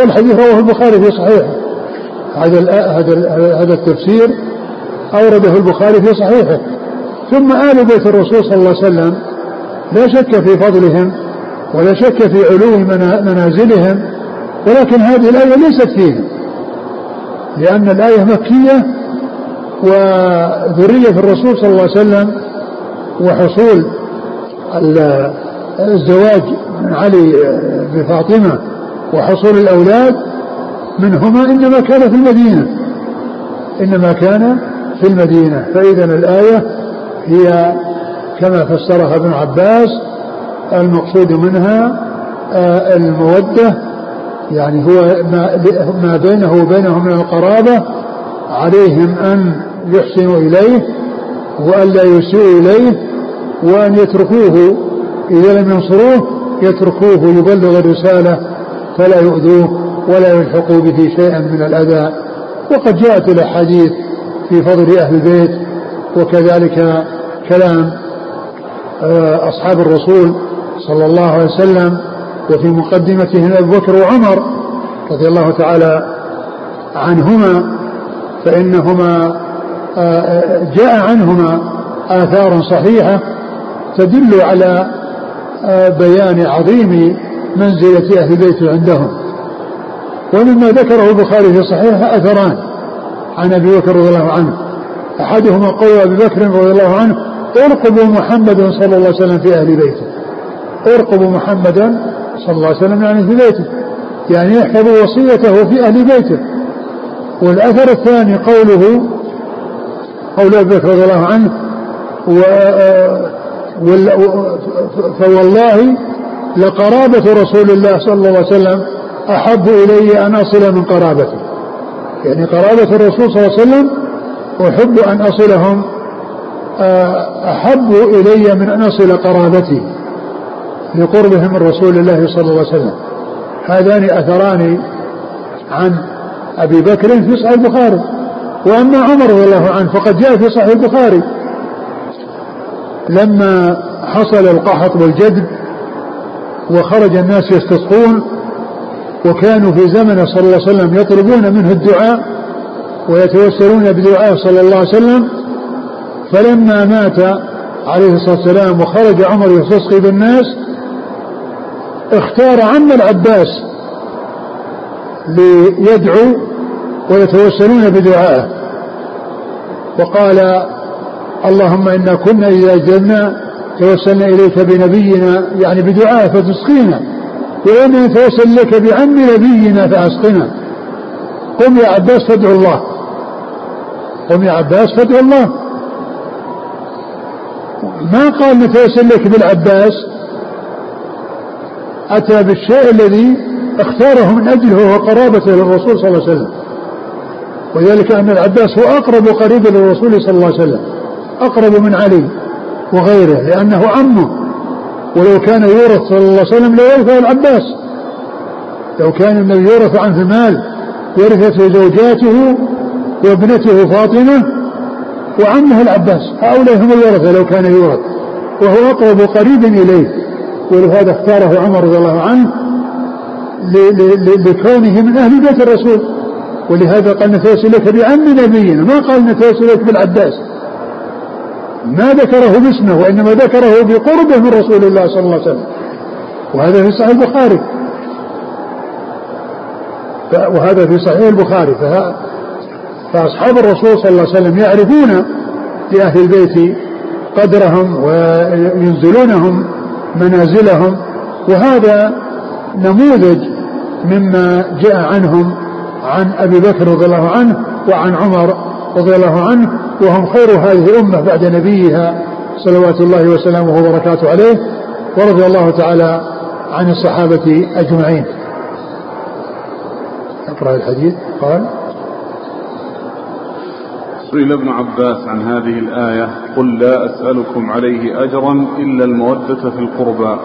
والحديث رواه البخاري في صحيحه. هذا هذا التفسير أورده البخاري في صحيحه. ثم آل بيت الرسول صلى الله عليه وسلم لا شك في فضلهم ولا شك في علو منازلهم ولكن هذه الآية ليست فيهم لأن الآية مكية وذرية الرسول صلى الله عليه وسلم وحصول الزواج من علي بفاطمة وحصول الأولاد منهما إنما كان في المدينة. إنما كان في المدينة. فإذا الآية هي كما فسرها ابن عباس المقصود منها آه، المودة يعني هو ما بينه وبينهم من القرابة عليهم أن يحسنوا إليه وأن لا يسيئوا إليه وأن يتركوه إذا لم ينصروه يتركوه يبلغ الرسالة فلا يؤذوه. ولا يلحقوا به شيئا من الأذى. وقد جاءت الأحاديث في فضل أهل البيت وكذلك كلام آه، أصحاب الرسول صلى الله عليه وسلم وفي مقدمتهم أبو بكر وعمر رضي الله تعالى عنهما فإنهما آه، آه، جاء عنهما آثار صحيحة تدل على بيان عظيم منزلة أهل البيت عندهم. ومما ذكره البخاري في صحيحه أثران عن أبي بكر رضي الله عنه. أحدهما قول أبي بكر رضي الله عنه ارقبوا محمدا صلى الله عليه وسلم في أهل بيته. ارقبوا محمدا صلى الله عليه وسلم يعني في بيته. يعني احفظوا وصيته في أهل بيته. والأثر الثاني قوله قول أبي بكر رضي الله عنه و فوالله لقرابة رسول الله صلى الله عليه وسلم أحب إلي أن أصل من قرابته يعني قرابة الرسول صلى الله عليه وسلم أحب أن أصلهم آه، أحب إلي من أن أصل قرابتي لقربهم من رسول الله صلى الله عليه وسلم. هذان أثران عن أبي بكر في صحيح البخاري وأما عمر رضي الله عنه فقد جاء في صحيح البخاري. لما حصل القحط والجدب وخرج الناس يستسقون وكانوا في زمنه صلى الله عليه وسلم يطلبون منه الدعاء ويتوسلون بدعاء صلى الله عليه وسلم. فلما مات عليه الصلاة والسلام وخرج عمر يستسقي بالناس اختار عم العباس ليدعو ويتوسلون بدعائه وقال اللهم إنا كنا إذا جئنا توسلنا إليك بنبينا يعني بدعائه فتسقينا. وأنا نتوسل لك بعم نبينا فأسقنا. قم يا عباس فادعو الله. قم يا عباس فادعو الله. ما قال نتوسل لك بالعباس؟ أتى بالشيء الذي اختاره من أجله وهو قرابته للرسول صلى الله عليه وسلم. وذلك أن العباس هو أقرب قريب للرسول صلى الله عليه وسلم. أقرب من علي وغيره لأنه عمه. ولو كان يورث صلى الله عليه وسلم لورثه العباس. لو كان النبي يورث عنه المال ورثته زوجاته وابنته فاطمة وعمه العباس. هؤلاء هم الورثة لو كان يورث. وهو أقرب قريب إليه. ولهذا اختاره عمر رضي الله عنه لكونه من أهل بيت الرسول. ولهذا قال نتوسل لك بعم نبينا. ما قال نتوسل لك بالعباس. ما ذكره باسمه وإنما ذكره بقربه من رسول الله صلى الله عليه وسلم. وهذا في صحيح البخاري. وهذا في صحيح البخاري. فأصحاب الرسول صلى الله عليه وسلم يعرفون لأهل البيت قدرهم وينزلونهم منازلهم. وهذا نموذج مما جاء عنهم عن أبي بكر رضي الله عنه وعن عمر رضي الله عنه وهم خير هذه الأمة بعد نبيها صلوات الله وسلامه وبركاته عليه ورضي الله تعالى عن الصحابة أجمعين. أقرأ الحديث. قال سئل ابن عباس عن هذه الآية قل لا أسألكم عليه أجرا إلا المودة في القربى.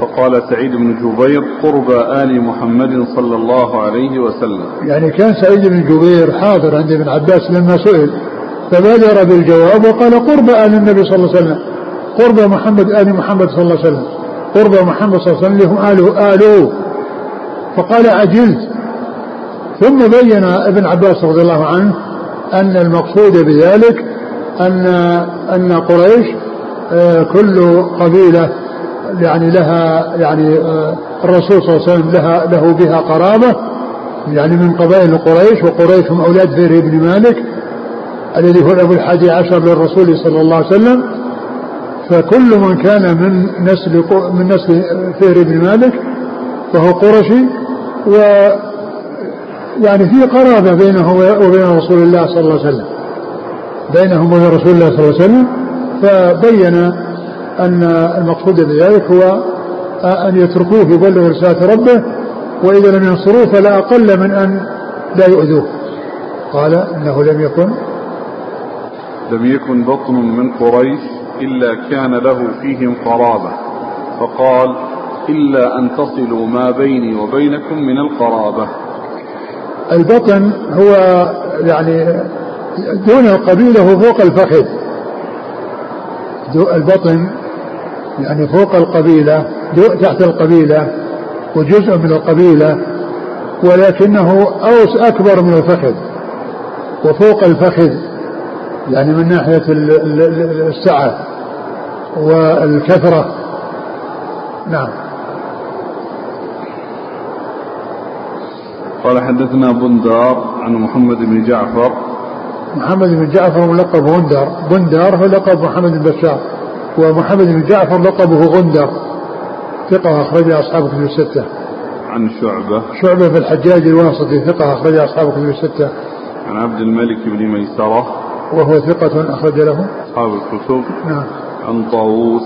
فقال سعيد بن جبير قربى آل محمد صلى الله عليه وسلم. يعني كان سعيد بن جبير حاضر عند ابن عباس لما سئل فبادر بالجواب وقال قرب آل النبي صلى الله عليه وسلم. قرب محمد آل محمد صلى الله عليه وسلم. قرب محمد صلى الله عليه وسلم آله آله. فقال عجلت. ثم بين ابن عباس رضي الله عنه أن المقصود بذلك أن أن قريش آه، كل قبيلة يعني لها يعني آه، الرسول صلى الله عليه وسلم لها له بها قرابة يعني من قبائل قريش وقريش هم أولاد فهر بن مالك الذي هو الأبو الحادي عشر للرسول صلى الله عليه وسلم. فكل من كان من نسل من نسل فهر بن مالك فهو قرشي و يعني في قرابة بينه وبين رسول الله صلى الله عليه وسلم بينهم وبين رسول الله صلى الله عليه وسلم. فبين أن المقصود بذلك هو أن يتركوه يبلغ رسالة ربه وإذا لم ينصروه فلا أقل من أن لا يؤذوه. قال إنه لم يكن. لم يكن بطن من قريش إلا كان له فيهم قرابة فقال إلا أن تصلوا ما بيني وبينكم من القرابة. البطن هو يعني دون القبيلة هو فوق الفخذ. البطن يعني فوق القبيلة تحت القبيلة وجزء من القبيلة ولكنه أوس أكبر من الفخذ وفوق الفخذ يعني من ناحية السعة والكثرة. نعم. قال حدثنا بندار عن محمد بن جعفر. محمد بن جعفر ملقب بندر بندار هو لقب محمد بن بشار. ومحمد بن جعفر لقبه غندر. ثقة أخرج أصحاب كتب الستة. عن شعبة. شعبة في الحجاج الواسطي ثقة أخرج أصحاب كتب الستة. عن عبد الملك بن ميسرة. وهو ثقة أخرج له. أصحاب الكتب. نعم. عن طاووس.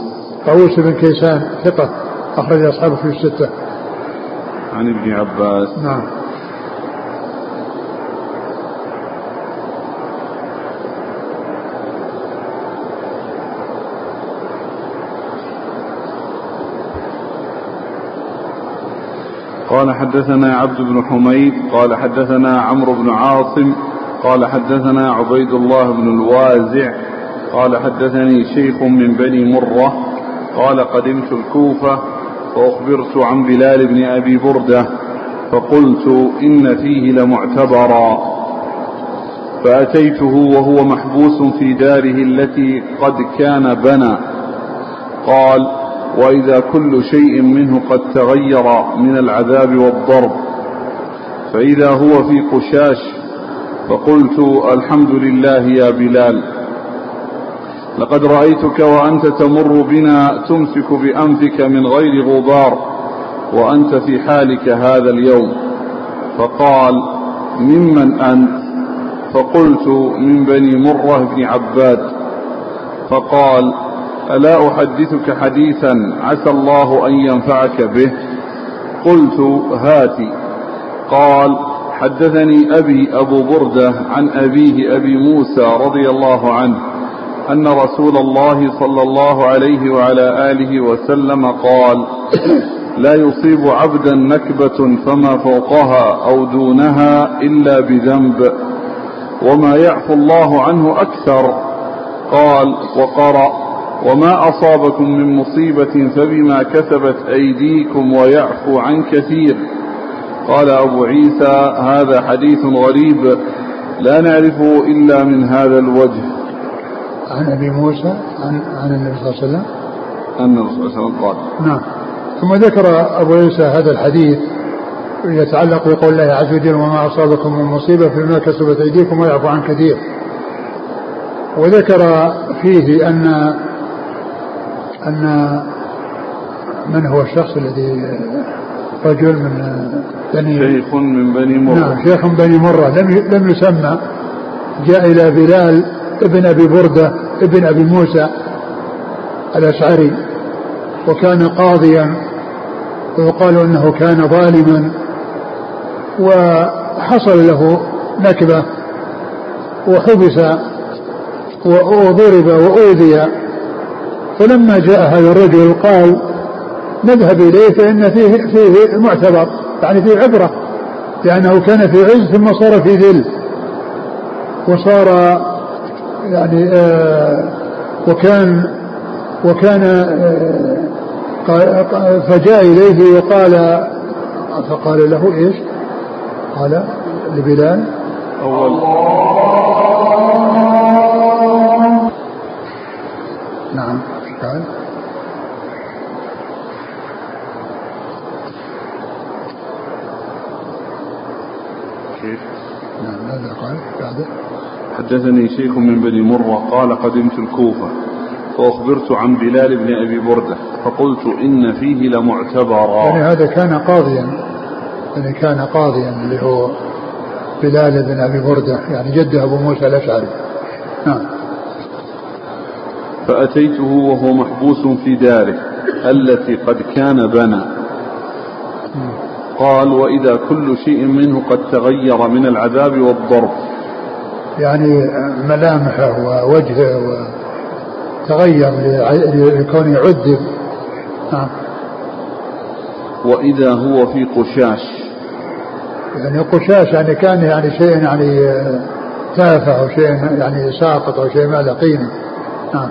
طاووس بن كيسان ثقة أخرج أصحاب كتب الستة. عن ابن عباس. نعم. قال حدثنا عبد بن حميد قال حدثنا عمرو بن عاصم قال حدثنا عبيد الله بن الوازع قال حدثني شيخ من بني مرة قال قدمت الكوفة وأخبرت عن بلال بن أبي بردة فقلت إن فيه لمعتبرا. فأتيته وهو محبوس في داره التي قد كان بنى. قال وإذا كل شيء منه قد تغير من العذاب والضرب. فإذا هو في قشاش فقلت الحمد لله يا بلال. لقد رأيتك وأنت تمر بنا تمسك بأنفك من غير غبار وأنت في حالك هذا اليوم. فقال ممن أنت؟ فقلت من بني مرة بن عباد. فقال ألا أحدثك حديثا عسى الله أن ينفعك به؟ قلت هاتي قال حدثني أبي أبو بردة عن أبيه أبي موسى رضي الله عنه أن رسول الله صلى الله عليه وعلى آله وسلم قال لا يصيب عبدا نكبة فما فوقها أو دونها إلا بذنب وما يعفو الله عنه أكثر. قال وقرأ. وما أصابكم من مصيبة فبما كسبت أيديكم ويعفو عن كثير. قال أبو عيسى هذا حديث غريب لا نعرفه إلا من هذا الوجه. عن أبي موسى عن, عن النبي صلى الله عليه وسلم؟ أن الرسول صلى الله عليه وسلم قال. نعم. ثم ذكر أبو عيسى هذا الحديث يتعلق بقول الله عز وجل وما أصابكم من مصيبة فيما كسبت أيديكم ويعفو عن كثير. وذكر فيه أن أن من هو الشخص الذي رجل من بني شيخ من بني مرة. نعم شيخ من بني مرة. لم لم يسمى. جاء إلى بلال ابن أبي بردة ابن أبي موسى الأشعري وكان قاضيا ويقال أنه كان ظالما وحصل له نكبة وحبس وضرب وأوذي فلما جاء هذا الرجل قال نذهب إليه فإن فيه فيه معتبر يعني فيه عبرة لأنه كان في عز ثم صار في ذل وصار يعني آه وكان وكان آه فجاء إليه وقال فقال له إيش؟ قال لبلال أول نعم قال كيف نعم ماذا قال بعده حدثني شيخ من بني مرة قال قدمت الكوفة فأخبرت عن بلال بن أبي بردة فقلت إن فيه لمعتبرا. يعني هذا كان قاضيا. يعني كان قاضيا اللي هو بلال بن أبي بردة. يعني جده أبو موسى الأشعري. نعم. فأتيته وهو محبوس في داره التي قد كان بنى. قال وإذا كل شيء منه قد تغير من العذاب والضرب. يعني ملامحه ووجهه وتغير لكونه عذب. نعم. وإذا هو في قشاش. يعني قشاش يعني كان يعني شيء يعني تافه أو شيء يعني ساقط أو شيء ما له قيمة. نعم.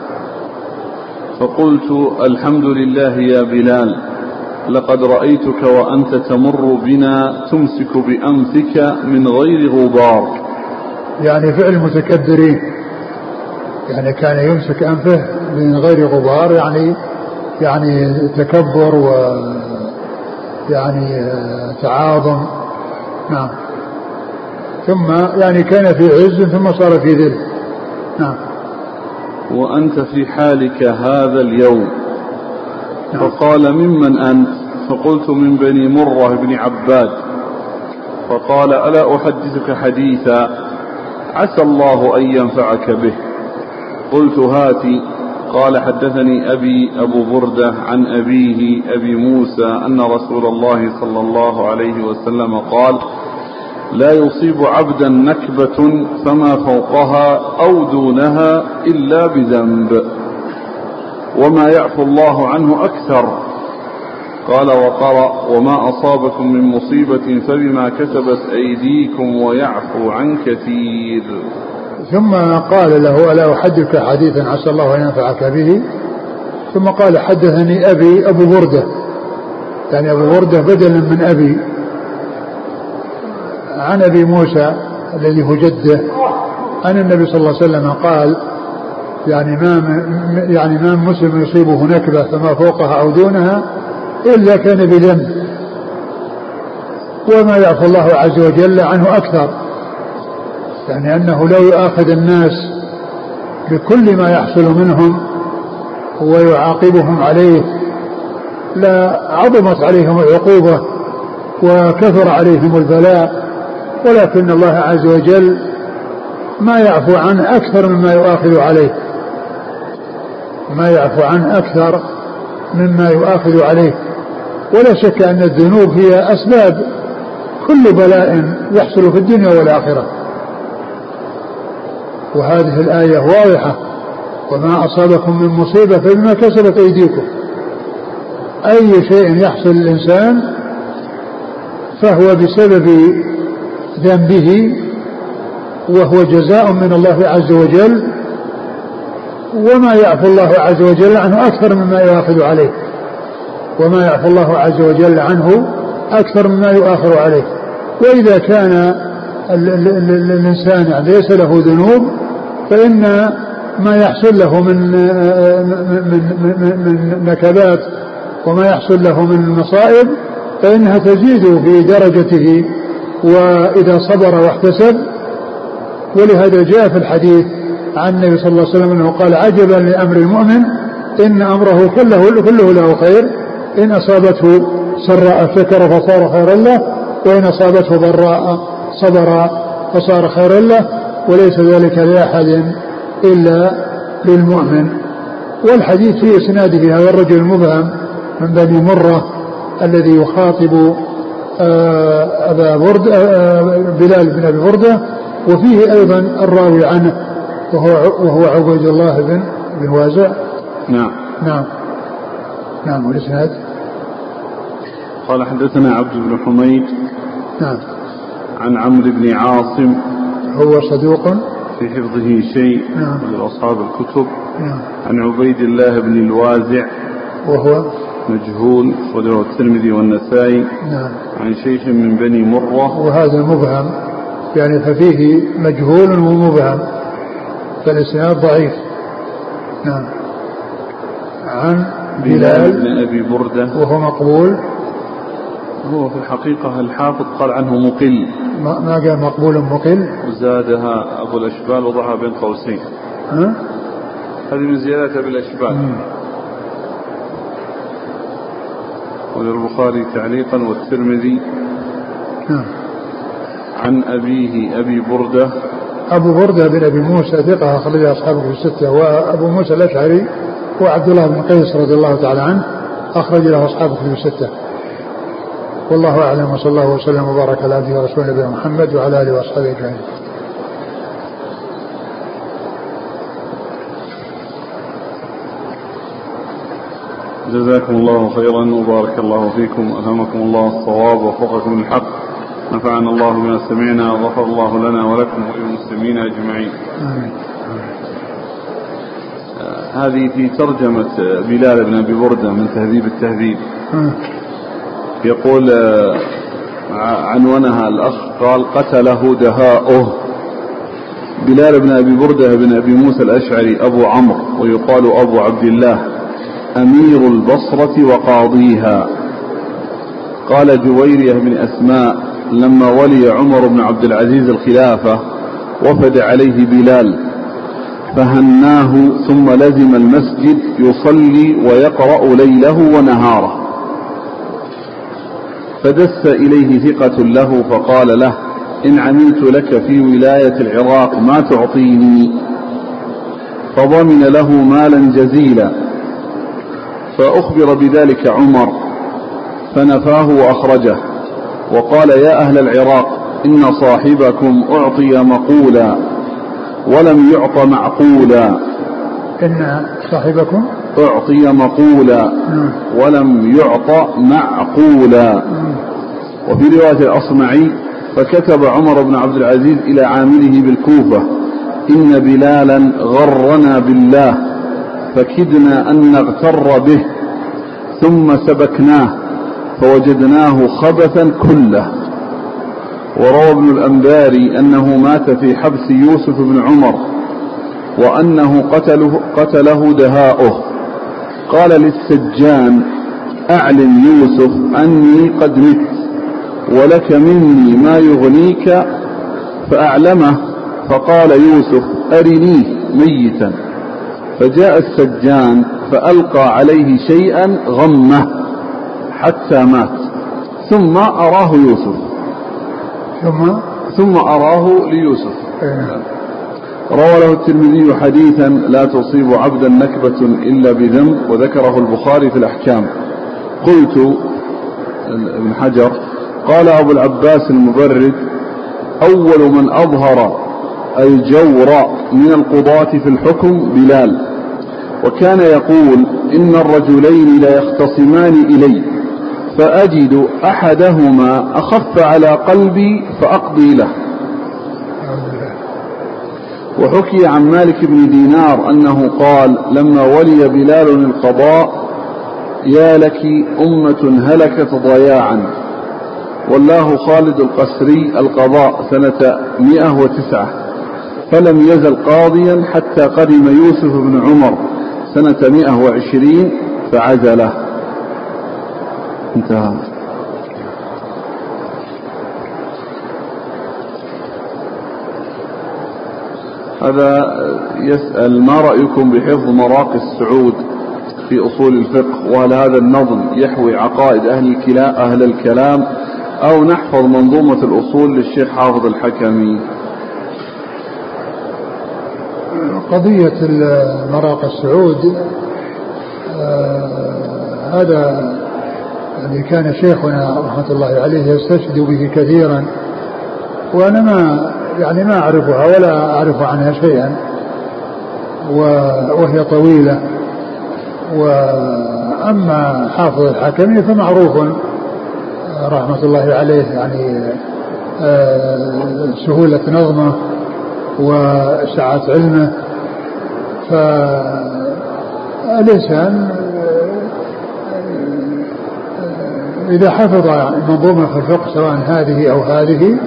فقلت الحمد لله يا بلال لقد رأيتك وأنت تمر بنا تمسك بأنفك من غير غبار. يعني فعل المتكبرين يعني كان يمسك أنفه من غير غبار يعني يعني تكبر و يعني تعاظم. نعم. ثم يعني كان في عز ثم صار في ذل. نعم. وأنت في حالك هذا اليوم. نعم. فقال ممن أنت؟ فقلت من بني مرة بن عباد. فقال ألا أحدثك حديثا؟ عسى الله أن ينفعك به. قلت هاتي. قال حدثني أبي أبو بردة عن أبيه أبي موسى أن رسول الله صلى الله عليه وسلم قال لا يصيب عبدا نكبة فما فوقها أو دونها إلا بذنب. وما يعفو الله عنه أكثر قال وقرأ وما أصابكم من مصيبة فبما كسبت أيديكم ويعفو عن كثير. ثم قال له ألا أحدثك حديثا عسى الله أن ينفعك به؟ ثم قال حدثني أبي أبو بردة. يعني أبو بردة بدلا من أبي. عن أبي موسى الذي هو جده. عن النبي صلى الله عليه وسلم قال يعني ما يعني ما مسلم يصيبه نكبة فما فوقها أو دونها إلا كان بذنب. وما يعفو الله عز وجل عنه أكثر. يعني أنه لو يؤاخذ الناس بكل ما يحصل منهم ويعاقبهم عليه لا عظمت عليهم العقوبة وكثر عليهم البلاء. ولكن الله عز وجل ما يعفو عنه أكثر مما يؤاخذ عليه. ما يعفو عنه أكثر مما يؤاخذ عليه. ولا شك أن الذنوب هي أسباب كل بلاء يحصل في الدنيا والآخرة. وهذه الآية واضحة. وما أصابكم من مصيبة فبما كسبت أيديكم. أي شيء يحصل للإنسان فهو بسبب ذنبه وهو جزاء من الله عز وجل وما يعفو الله عز وجل عنه أكثر مما يؤاخذ عليه. وما يعفو الله عز وجل عنه أكثر مما يؤاخذ عليه. وإذا كان الإنسان يعني ليس له ذنوب فإن ما يحصل له من من من, من نكبات وما يحصل له من مصائب فإنها تزيد في درجته. وإذا صبر واحتسب ولهذا جاء في الحديث عن النبي صلى الله عليه وسلم أنه قال عجبا لأمر المؤمن إن أمره كله كله له خير. إن أصابته سراء شكر فصار خيرا له وإن أصابته ضراء صبر فصار خيرا له وليس ذلك لأحد إلا للمؤمن. والحديث في إسناده هذا الرجل المبهم من بني مرة الذي يخاطب آه، أبا برد آه، بلال بن أبي بردة وفيه أيضا الراوي عنه وهو وهو عبيد الله بن بن وازع. نعم. نعم. نعم والإسناد؟ قال حدثنا عبد بن حميد نعم. عن عمرو بن عاصم هو صدوق. في حفظه شيء نعم. من أصحاب الكتب. نعم. عن عبيد الله بن الوازع وهو؟ مجهول أخرجه الترمذي والنسائي. نعم. عن شيخ من بني مرة وهذا مبهم. يعني ففيه مجهول ومبهم. فالإسناد ضعيف. نعم. عن بلال بلال بن أبي بردة. وهو مقبول. هو في الحقيقة الحافظ قال عنه مقل. ما ما قال مقبول مقل؟ وزادها أبو الأشبال وضعها بين قوسين. ها؟ هذه من زيادات أبي الأشبال. وللبخاري تعليقا والترمذي. نعم. عن أبيه أبي بردة. أبو بردة بن أبي موسى ثقة أخرج أصحابه في الستة وأبو موسى الأشعري هو عبد الله بن قيس رضي الله تعالى عنه أخرج له أصحابه في الستة. والله أعلم وصلى الله وسلم وبارك على عبده ورسوله نبينا محمد وعلى آله وأصحابه أجمعين جزاكم الله خيرا وبارك الله فيكم ألهمكم الله الصواب ووفقكم للحق نفعنا الله بما سمعنا وغفر الله لنا ولكم وللمسلمين أجمعين آمين. آه، هذه في ترجمة بلال بن أبي بردة من تهذيب التهذيب آه. يقول آه، عنونها الأخ قال قتله دهاؤه. بلال بن أبي بردة بن أبي موسى الأشعري أبو عمرو ويقال أبو عبد الله أمير البصرة وقاضيها. قال جويرية بن أسماء لما ولي عمر بن عبد العزيز الخلافة وفد عليه بلال فهناه ثم لزم المسجد يصلي ويقرأ ليله ونهاره. فدس إليه ثقة له فقال له إن عملت لك في ولاية العراق ما تعطيني؟ فضمن له مالا جزيلا. فأخبر بذلك عمر فنفاه وأخرجه وقال يا أهل العراق إن صاحبكم أعطي مقولا ولم يعط معقولا. إن صاحبكم أعطي مقولا. ولم يعط معقولا. وفي رواية الأصمعي فكتب عمر بن عبد العزيز إلى عامله بالكوفة إن بلالا غرنا بالله فكدنا أن نغتر به ثم سبكناه فوجدناه خبثا كله وروى ابن الأنباري أنه مات في حبس يوسف بن عمر وأنه قتله, قتله دهاؤه قال للسجان أعلم يوسف أني قد مت ولك مني ما يغنيك فأعلمه فقال يوسف أرنيه ميتا. فجاء السجان فألقى عليه شيئا غمه حتى مات. ثم أراه يوسف. ثم؟ ثم أراه ليوسف. إيه. روى له الترمذي حديثا لا تصيب عبدا نكبة إلا بذنب وذكره البخاري في الأحكام. قلت ابن حجر قال أبو العباس المبرد أول من أظهر الجور من القضاة في الحكم بلال. وكان يقول إن الرجلين لا يختصمان إلي فأجد أحدهما أخف على قلبي فأقضي له. وحكي عن مالك بن دينار أنه قال لما ولي بلال القضاء يا لك أمة هلكت ضياعا. والله خالد القسري القضاء سنة 109 فلم يزل قاضيا حتى قدم يوسف بن عمر سنة 120 فعزله. انتهى. هذا يسأل ما رأيكم بحفظ مراقي السعود في أصول الفقه؟ وهل هذا النظم يحوي عقائد أهل الكلام, أهل الكلام؟ أو نحفظ منظومة الأصول للشيخ حافظ الحكمي؟ قضية مراقي السعود آه هذا يعني كان شيخنا رحمة الله عليه يستشهد به كثيرا. وأنا ما يعني ما أعرفها ولا أعرف عنها شيئا. وهي طويلة. وأما حافظ الحكمي فمعروف رحمة الله عليه يعني آه، سهولة نظمه وسعة علمه. فالإنسان إذا حفظ منظومة في الفقه سواء هذه أو هذه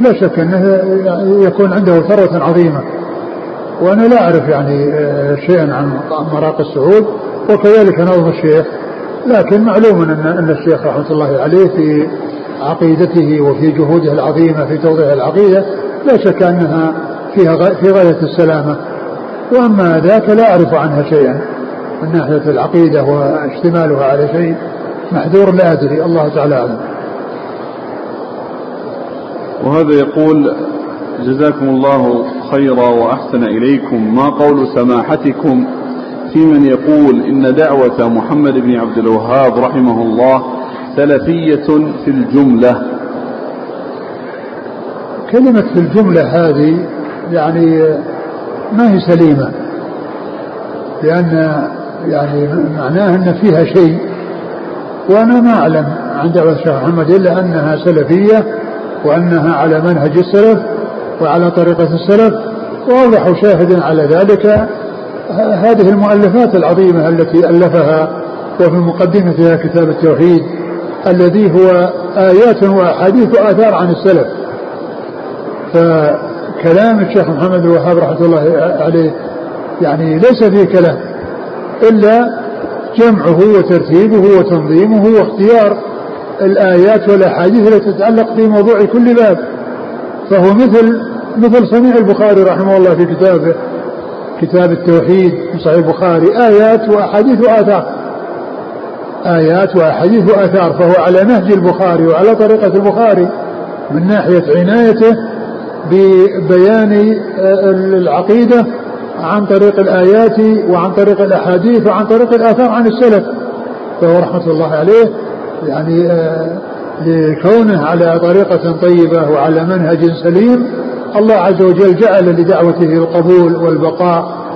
لا شك أنه يكون عنده ثروة عظيمة. وأنا لا أعرف يعني آه، شيئا عن مراق السعود وكذلك نظم الشيخ. لكن معلوم أن أن الشيخ رحمة الله عليه في عقيدته وفي جهوده العظيمة في توضيح العقيدة لا شك أنها فيها في غاية السلامة. وأما ذاك لا أعرف عنها شيئا من ناحية العقيدة واشتمالها على شيء محذور لا أدري. الله تعالى أعلم. وهذا يقول جزاكم الله خيرا وأحسن إليكم ما قول سماحتكم في من يقول إن دعوة محمد بن عبد الوهاب رحمه الله سلفية في الجملة. كلمة في الجملة هذه يعني ما هي سليمة لأن يعني معناه أن فيها شيء وأنا ما أعلم عن دعوة الشيخ محمد إلا أنها سلفية وأنها على منهج السلف وعلى طريقة السلف. واضح شاهد على ذلك هذه المؤلفات العظيمة التي ألفها وفي مقدمتها كتاب التوحيد الذي هو آيات وأحاديث وآثار عن السلف. فكلام الشيخ محمد الوهاب رحمة الله عليه يعني ليس فيه كلام إلا جمعه وترتيبه وتنظيمه واختيار الآيات والأحاديث التي تتعلق في موضوع كل باب فهو مثل مثل صنيع البخاري رحمه الله في كتابه كتاب التوحيد في صحيح البخاري آيات وأحاديث وآثار. آيات وأحاديث وآثار فهو على نهج البخاري وعلى طريقة البخاري من ناحية عنايته ببيان العقيدة عن طريق الآيات وعن طريق الأحاديث وعن طريق الآثار عن السلف. فهو رحمة الله عليه يعني آه، لكونه على طريقة طيبة وعلى منهج سليم الله عز وجل جعل لدعوته القبول والبقاء.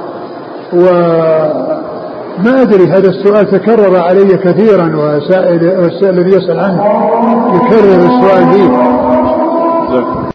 وما أدري هذا السؤال تكرر علي كثيرا والسائل الذي يسأل عنه يكرر السؤال فيه